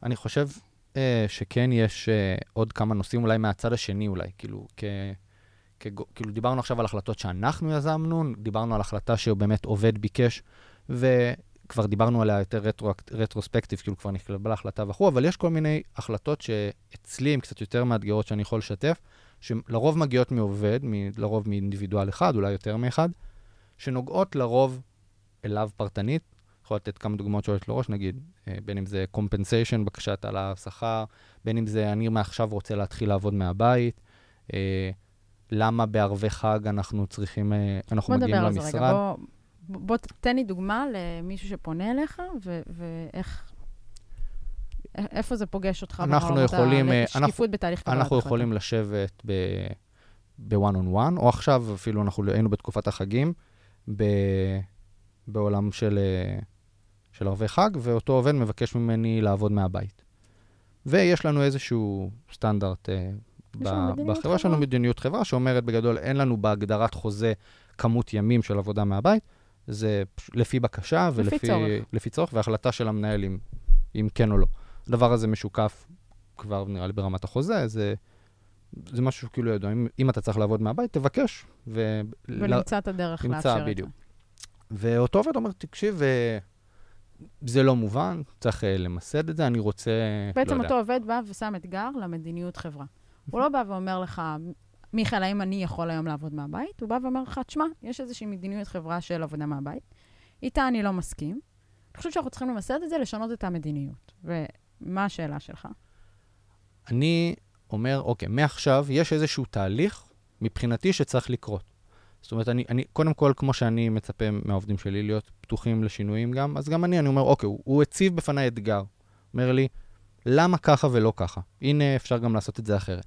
אני חושב אה, שכן יש אה, עוד כמה נושאים, אולי מהצד השני אולי, כאילו, כ, כגו, כאילו דיברנו עכשיו על החלטות שאנחנו יזמנו, דיברנו על החלטה שבאמת עובד ביקש, וכבר דיברנו עליה יותר רטרו, רטרוספקטיב, כאילו כבר נכללה החלטה וכו', אבל יש כל מיני החלטות שאצלי הן קצת יותר מאתגרות שאני יכול לשתף, שלרוב מגיעות מעובד, מ, לרוב מאינדיבידואל אחד, אולי יותר מאחד, שנוגעות לרוב אליו פרטנית, יכול לתת כמה דוגמאות שעולות לראש, נגיד, אה, בין אם זה compensation, בקשת העלאה שכר, בין אם זה אני מעכשיו רוצה להתחיל לעבוד מהבית, אה, למה בערבי חג אנחנו צריכים, אה, אנחנו בוא מגיעים נדבר על זה למשרד. רגע. בוא, בוא תן לי דוגמה למישהו שפונה אליך, ו- ואיך... איפה זה פוגש אותך אנחנו יכולים, אה, השקיפות אנחנו- בתהליך קבלת אנחנו? יכולים לשבת ב-one on one, או עכשיו אפילו אנחנו היינו בתקופת החגים, ב- בעולם של, אה, של ערבי חג, ואותו עובד מבקש ממני לעבוד מהבית. ויש לנו איזשהו סטנדרט אה, בחברה, יש לנו חברה. מדיניות חברה שאומרת בגדול, אין לנו בהגדרת חוזה כמות ימים של עבודה מהבית, זה לפי בקשה לפי ולפי צורך. לפי צורך והחלטה של המנהל אם, אם כן או לא. הדבר הזה משוקף כבר נראה לי ברמת החוזה, זה זה משהו כאילו ידוע, אם, אם אתה צריך לעבוד מהבית, תבקש. ו... ונמצא את הדרך נמצא, לאפשר את זה. בדיוק. ואותו עובד אומר, תקשיב, אה, זה לא מובן, צריך אה, למסד את זה, אני רוצה... בעצם לא יודע. אותו עובד בא ושם אתגר למדיניות חברה. הוא לא בא ואומר לך, מיכאל, האם אני יכול היום לעבוד מהבית? הוא בא ואומר לך, תשמע, יש איזושהי מדיניות חברה של עבודה מהבית, איתה אני לא מסכים. אני חושב שאנחנו צריכים למסד את זה, לשנות את המדיניות. ומה השאלה שלך? אני אומר, אוקיי, מעכשיו יש איזשהו תהליך מבחינתי שצריך לקרות. זאת אומרת, אני, אני, קודם כל, כמו שאני מצפה מהעובדים שלי להיות פתוחים לשינויים גם, אז גם אני, אני אומר, אוקיי, הוא, הוא הציב בפניי אתגר. אומר לי, למה ככה ולא ככה? הנה, אפשר גם לעשות את זה אחרת.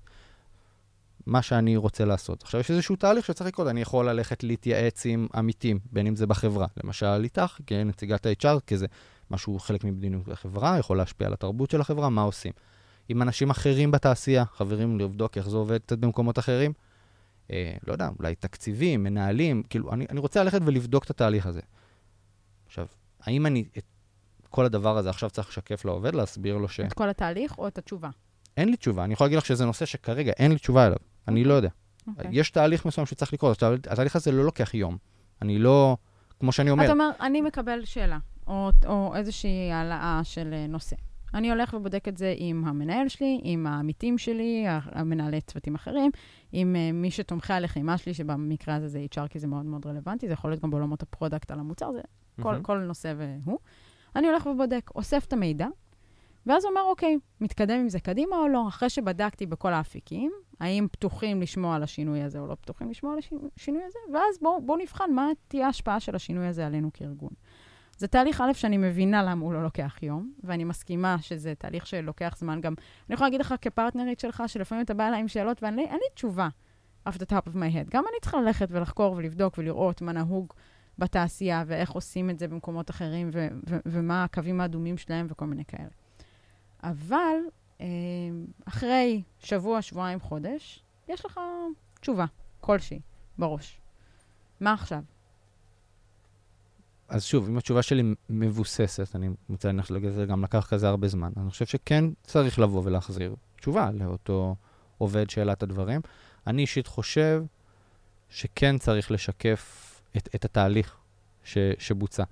מה שאני רוצה לעשות. עכשיו, יש איזשהו תהליך שצריך לקרות. אני יכול ללכת להתייעץ עם עמיתים, בין אם זה בחברה. למשל, איתך, כנציגת ה-HR, כי זה משהו חלק ממדיניות החברה, יכול להשפיע על התרבות של החברה, מה עושים. עם אנשים אחרים בתעשייה, חברים, לבדוק איך זה עובד קצת במקומות אחרים. אה, לא יודע, אולי תקציבים, מנהלים, כאילו, אני, אני רוצה ללכת ולבדוק את התהליך הזה. עכשיו, האם אני את כל הדבר הזה עכשיו צריך לשקף לעובד, להסביר לו ש... את כל התהליך או את התשובה? אין לי תשובה. אני יכול להגיד לך שזה נושא שכרגע אין לי תשובה אליו. אני לא יודע. אוקיי. יש תהליך מסוים שצריך לקרות. התהליך הזה לא לוקח יום. אני לא, כמו שאני אומר, אתה אומר, אני מקבל שאלה, או, או איזושהי העלאה של אה, נושא. אני הולך ובודק את זה עם המנהל שלי, עם העמיתים שלי, המנהלי צוותים אחרים, עם אה, מי שתומכי הלחימה שלי, שבמקרה הזה זה HR, כי זה מאוד מאוד רלוונטי, זה יכול להיות גם בעולמות ה product על המוצר, זה כל, מהמם. כל נושא והוא. אני הולך ובודק, אוסף את המידע, ואז אומר, אוקיי, מתקדם עם זה קדימה או לא, אחרי שבדקתי בכל האפיקים, האם פתוחים לשמוע על השינוי הזה או לא פתוחים לשמוע על השינוי הזה, ואז בואו בוא נבחן מה תהיה ההשפעה של השינוי הזה עלינו כארגון. זה תהליך א' שאני מבינה למה הוא לא לוקח יום, ואני מסכימה שזה תהליך שלוקח זמן גם. אני יכולה להגיד לך כפרטנרית שלך, שלפעמים אתה בא אליי עם שאלות ואין לי, תשובה off the top of my head. גם אני צריכה ללכת ולחקור ולבדוק ולראות מה נהוג בתעשייה ואיך עושים את זה במקומות אחרים ו- ו- ומה הקווים האדומים שלהם וכל מיני כאלה. אבל אה, אחרי שבוע, שבועיים, חודש, יש לך תשובה כלשהי בראש. מה עכשיו? אז שוב, אם התשובה שלי מבוססת, אני מציין לך שזה גם לקח כזה הרבה זמן, אני חושב שכן צריך לבוא ולהחזיר תשובה לאותו עובד שהעלה את הדברים. אני אישית חושב שכן צריך לשקף את, את התהליך ש, שבוצע.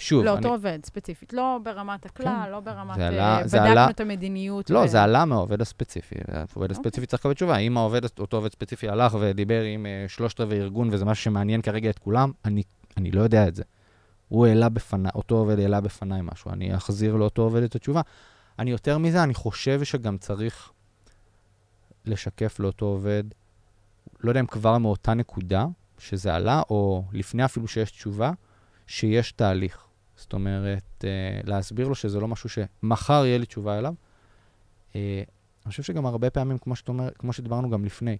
שוב, לאותו אני... עובד ספציפית, לא ברמת הכלל, כן. לא ברמת... זה אה, עלה- זה בדקנו עלה- את המדיניות. לא, ו- זה עלה מהעובד הספציפי. העובד הספציפי אוקיי. צריך לקבל תשובה. אם העובד, אותו עובד ספציפי הלך ודיבר עם אה, שלושת רבעי ארגון, וזה משהו שמעניין כרגע את כולם, אני, אני לא יודע את זה. הוא העלה בפניי, אותו עובד העלה בפניי משהו, אני אחזיר לאותו עובד את התשובה. אני יותר מזה, אני חושב שגם צריך לשקף לאותו עובד, לא יודע אם כבר מאותה נקודה שזה עלה, או לפני אפילו שיש תשובה, שיש תהליך. זאת אומרת, אה, להסביר לו שזה לא משהו שמחר יהיה לי תשובה אליו. אה, אני חושב שגם הרבה פעמים, כמו, שאת אומר, כמו שדיברנו גם לפני,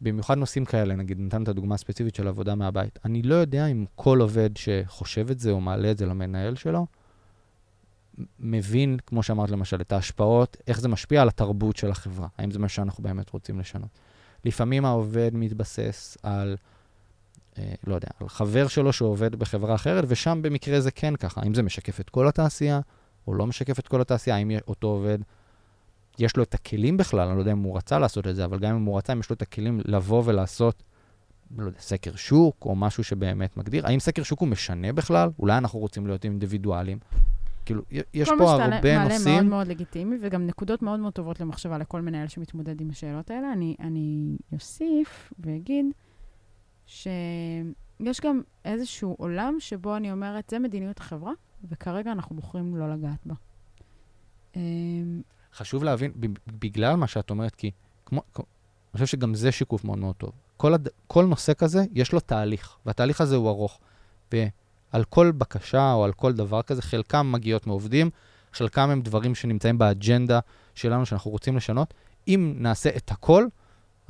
במיוחד נושאים כאלה, נגיד, נתנו את הדוגמה הספציפית של עבודה מהבית. אני לא יודע אם כל עובד שחושב את זה או מעלה את זה למנהל שלו, מבין, כמו שאמרת למשל, את ההשפעות, איך זה משפיע על התרבות של החברה. האם זה מה שאנחנו באמת רוצים לשנות. לפעמים העובד מתבסס על, לא יודע, על חבר שלו שעובד בחברה אחרת, ושם במקרה זה כן ככה. האם זה משקף את כל התעשייה, או לא משקף את כל התעשייה? האם אותו עובד, יש לו את הכלים בכלל, אני לא יודע אם הוא רצה לעשות את זה, אבל גם אם הוא רצה, אם יש לו את הכלים לבוא ולעשות, לא יודע, סקר שוק, או משהו שבאמת מגדיר. האם סקר שוק הוא משנה בכלל? אולי אנחנו רוצים להיות אינדיבידואלים. כאילו, יש כל פה מה שאתה הרבה מעלה נושאים. מאוד מאוד לגיטימי, וגם נקודות מאוד מאוד טובות למחשבה לכל מנהל שמתמודד עם השאלות האלה. אני, אני אוסיף ואגיד שיש גם איזשהו עולם שבו אני אומרת, זה מדיניות החברה, וכרגע אנחנו בוחרים לא לגעת בה. אמ, חשוב להבין, בגלל מה שאת אומרת, כי כמו- אני חושב שגם זה שיקוף מאוד מאוד טוב. כל, הד, כל נושא כזה, יש לו תהליך, והתהליך הזה הוא ארוך. ועל כל בקשה או על כל דבר כזה, חלקם מגיעות מעובדים, חלקם הם דברים שנמצאים באג'נדה שלנו, שאנחנו רוצים לשנות. אם נעשה את הכל,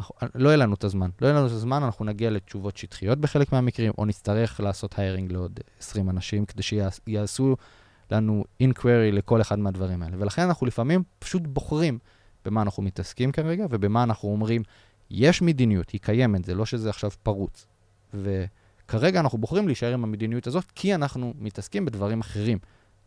אנחנו, לא יהיה לנו את הזמן. לא יהיה לנו את הזמן, אנחנו נגיע לתשובות שטחיות בחלק מהמקרים, או נצטרך לעשות היירינג לעוד 20 אנשים, כדי שיעשו לנו inquiry לכל אחד מהדברים האלה. ולכן אנחנו לפעמים פשוט בוחרים במה אנחנו מתעסקים כרגע, ובמה אנחנו אומרים, יש מדיניות, היא קיימת, זה לא שזה עכשיו פרוץ. וכרגע אנחנו בוחרים להישאר עם המדיניות הזאת, כי אנחנו מתעסקים בדברים אחרים.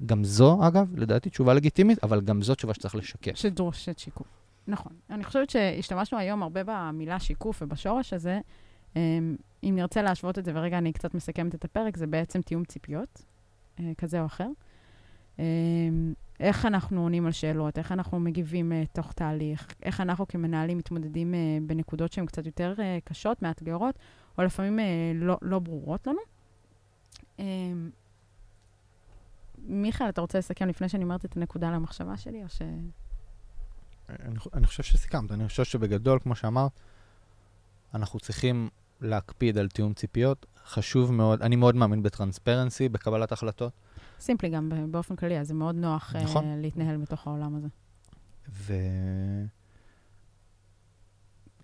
גם זו, אגב, לדעתי תשובה לגיטימית, אבל גם זו תשובה שצריך לשקף. שדורשת שיקוף. נכון. אני חושבת שהשתמשנו היום הרבה במילה שיקוף ובשורש הזה. אמ, אם נרצה להשוות את זה, ורגע אני קצת מסכמת את הפרק, זה בעצם תיאום ציפיות, אה, כזה או אחר. אמ, איך אנחנו עונים על שאלות, איך אנחנו מגיבים uh, תוך תהליך, איך אנחנו כמנהלים מתמודדים uh, בנקודות שהן קצת יותר uh, קשות, מאתגרות, או לפעמים uh, לא, לא ברורות לנו. Um, מיכאל, אתה רוצה לסכם לפני שאני אומרת את הנקודה למחשבה שלי, או ש... אני, אני חושב שסיכמת. אני חושב שבגדול, כמו שאמרת, אנחנו צריכים להקפיד על תיאום ציפיות. חשוב מאוד, אני מאוד מאמין בטרנספרנסי, בקבלת החלטות. סימפלי גם באופן כללי, אז זה מאוד נוח נכון. uh, להתנהל מתוך העולם הזה. ו...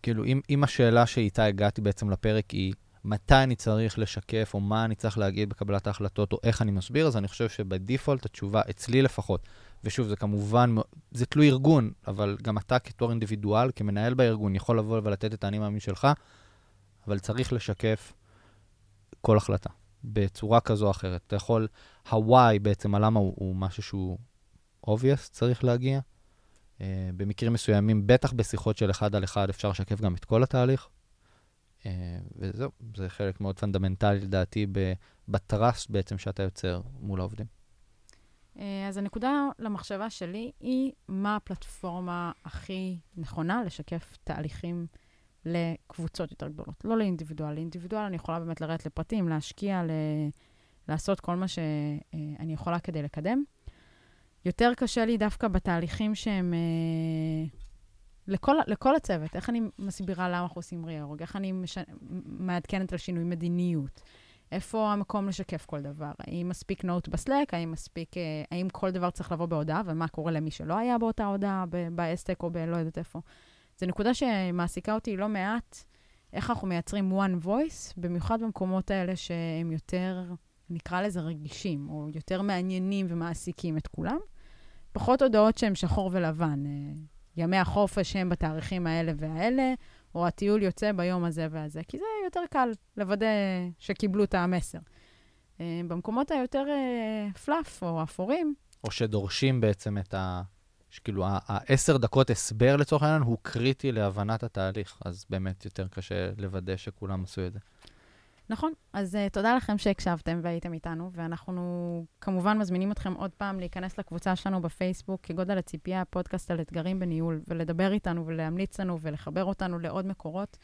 כאילו, אם, אם השאלה שאיתה הגעתי בעצם לפרק היא מתי אני צריך לשקף, או מה אני צריך להגיד בקבלת ההחלטות, או איך אני מסביר, אז אני חושב שבדיפולט התשובה, אצלי לפחות, ושוב, זה כמובן, זה תלוי ארגון, אבל גם אתה כתור אינדיבידואל, כמנהל בארגון, יכול לבוא ולתת את האני מאמין שלך, אבל צריך לשקף כל החלטה. בצורה כזו או אחרת. אתה יכול, ה-why בעצם, הלמה הוא, הוא משהו שהוא obvious, צריך להגיע. אה, במקרים מסוימים, בטח בשיחות של אחד על אחד, אפשר לשקף גם את כל התהליך. אה, וזהו, זה חלק מאוד פונדמנטלי לדעתי בטראסט בעצם שאתה יוצר מול העובדים. Uh, אז הנקודה למחשבה שלי היא מה הפלטפורמה הכי נכונה לשקף תהליכים לקבוצות יותר גדולות, לא לאינדיבידואל. לאינדיבידואל אני יכולה באמת לרדת לפרטים, להשקיע, ל... לעשות כל מה שאני יכולה כדי לקדם. יותר קשה לי דווקא בתהליכים שהם... אה, לכל, לכל הצוות, איך אני מסבירה למה אנחנו עושים ריאורג, איך אני מש... מעדכנת על שינוי מדיניות, איפה המקום לשקף כל דבר, האם מספיק נוט בסלק, האם מספיק, אה, האם כל דבר צריך לבוא בהודעה, ומה קורה למי שלא היה באותה הודעה, באסטק או בלא יודעת איפה. זו נקודה שמעסיקה אותי לא מעט, איך אנחנו מייצרים one voice, במיוחד במקומות האלה שהם יותר, נקרא לזה רגישים, או יותר מעניינים ומעסיקים את כולם. פחות הודעות שהן שחור ולבן. אה, ימי החופש הם בתאריכים האלה והאלה, או הטיול יוצא ביום הזה והזה, כי זה יותר קל לוודא שקיבלו את המסר. אה, במקומות היותר פלאף אה, או אפורים... או שדורשים בעצם את ה... שכאילו העשר דקות הסבר לצורך העניין הוא קריטי להבנת התהליך, אז באמת יותר קשה לוודא שכולם עשו את זה. נכון, אז uh, תודה לכם שהקשבתם והייתם איתנו, ואנחנו כמובן מזמינים אתכם עוד פעם להיכנס לקבוצה שלנו בפייסבוק, כגודל הציפייה, פודקאסט על אתגרים בניהול, ולדבר איתנו ולהמליץ לנו ולחבר אותנו לעוד מקורות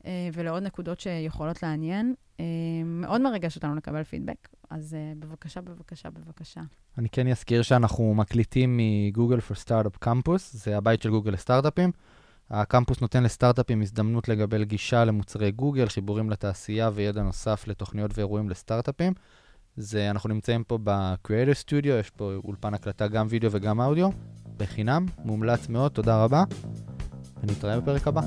uh, ולעוד נקודות שיכולות לעניין. Uh, מאוד מרגש אותנו לקבל פידבק, אז uh, בבקשה, בבקשה, בבקשה. אני כן אזכיר שאנחנו מקליטים מגוגל for Startup Campus, זה הבית של גוגל לסטארט-אפים. הקמפוס נותן לסטארט-אפים הזדמנות לגבל גישה למוצרי גוגל, חיבורים לתעשייה וידע נוסף לתוכניות ואירועים לסטארט-אפים. זה, אנחנו נמצאים פה ב-Creator Studio, יש פה אולפן הקלטה גם וידאו וגם אודיו, בחינם, מומלץ מאוד, תודה רבה, ונתראה בפרק הבא.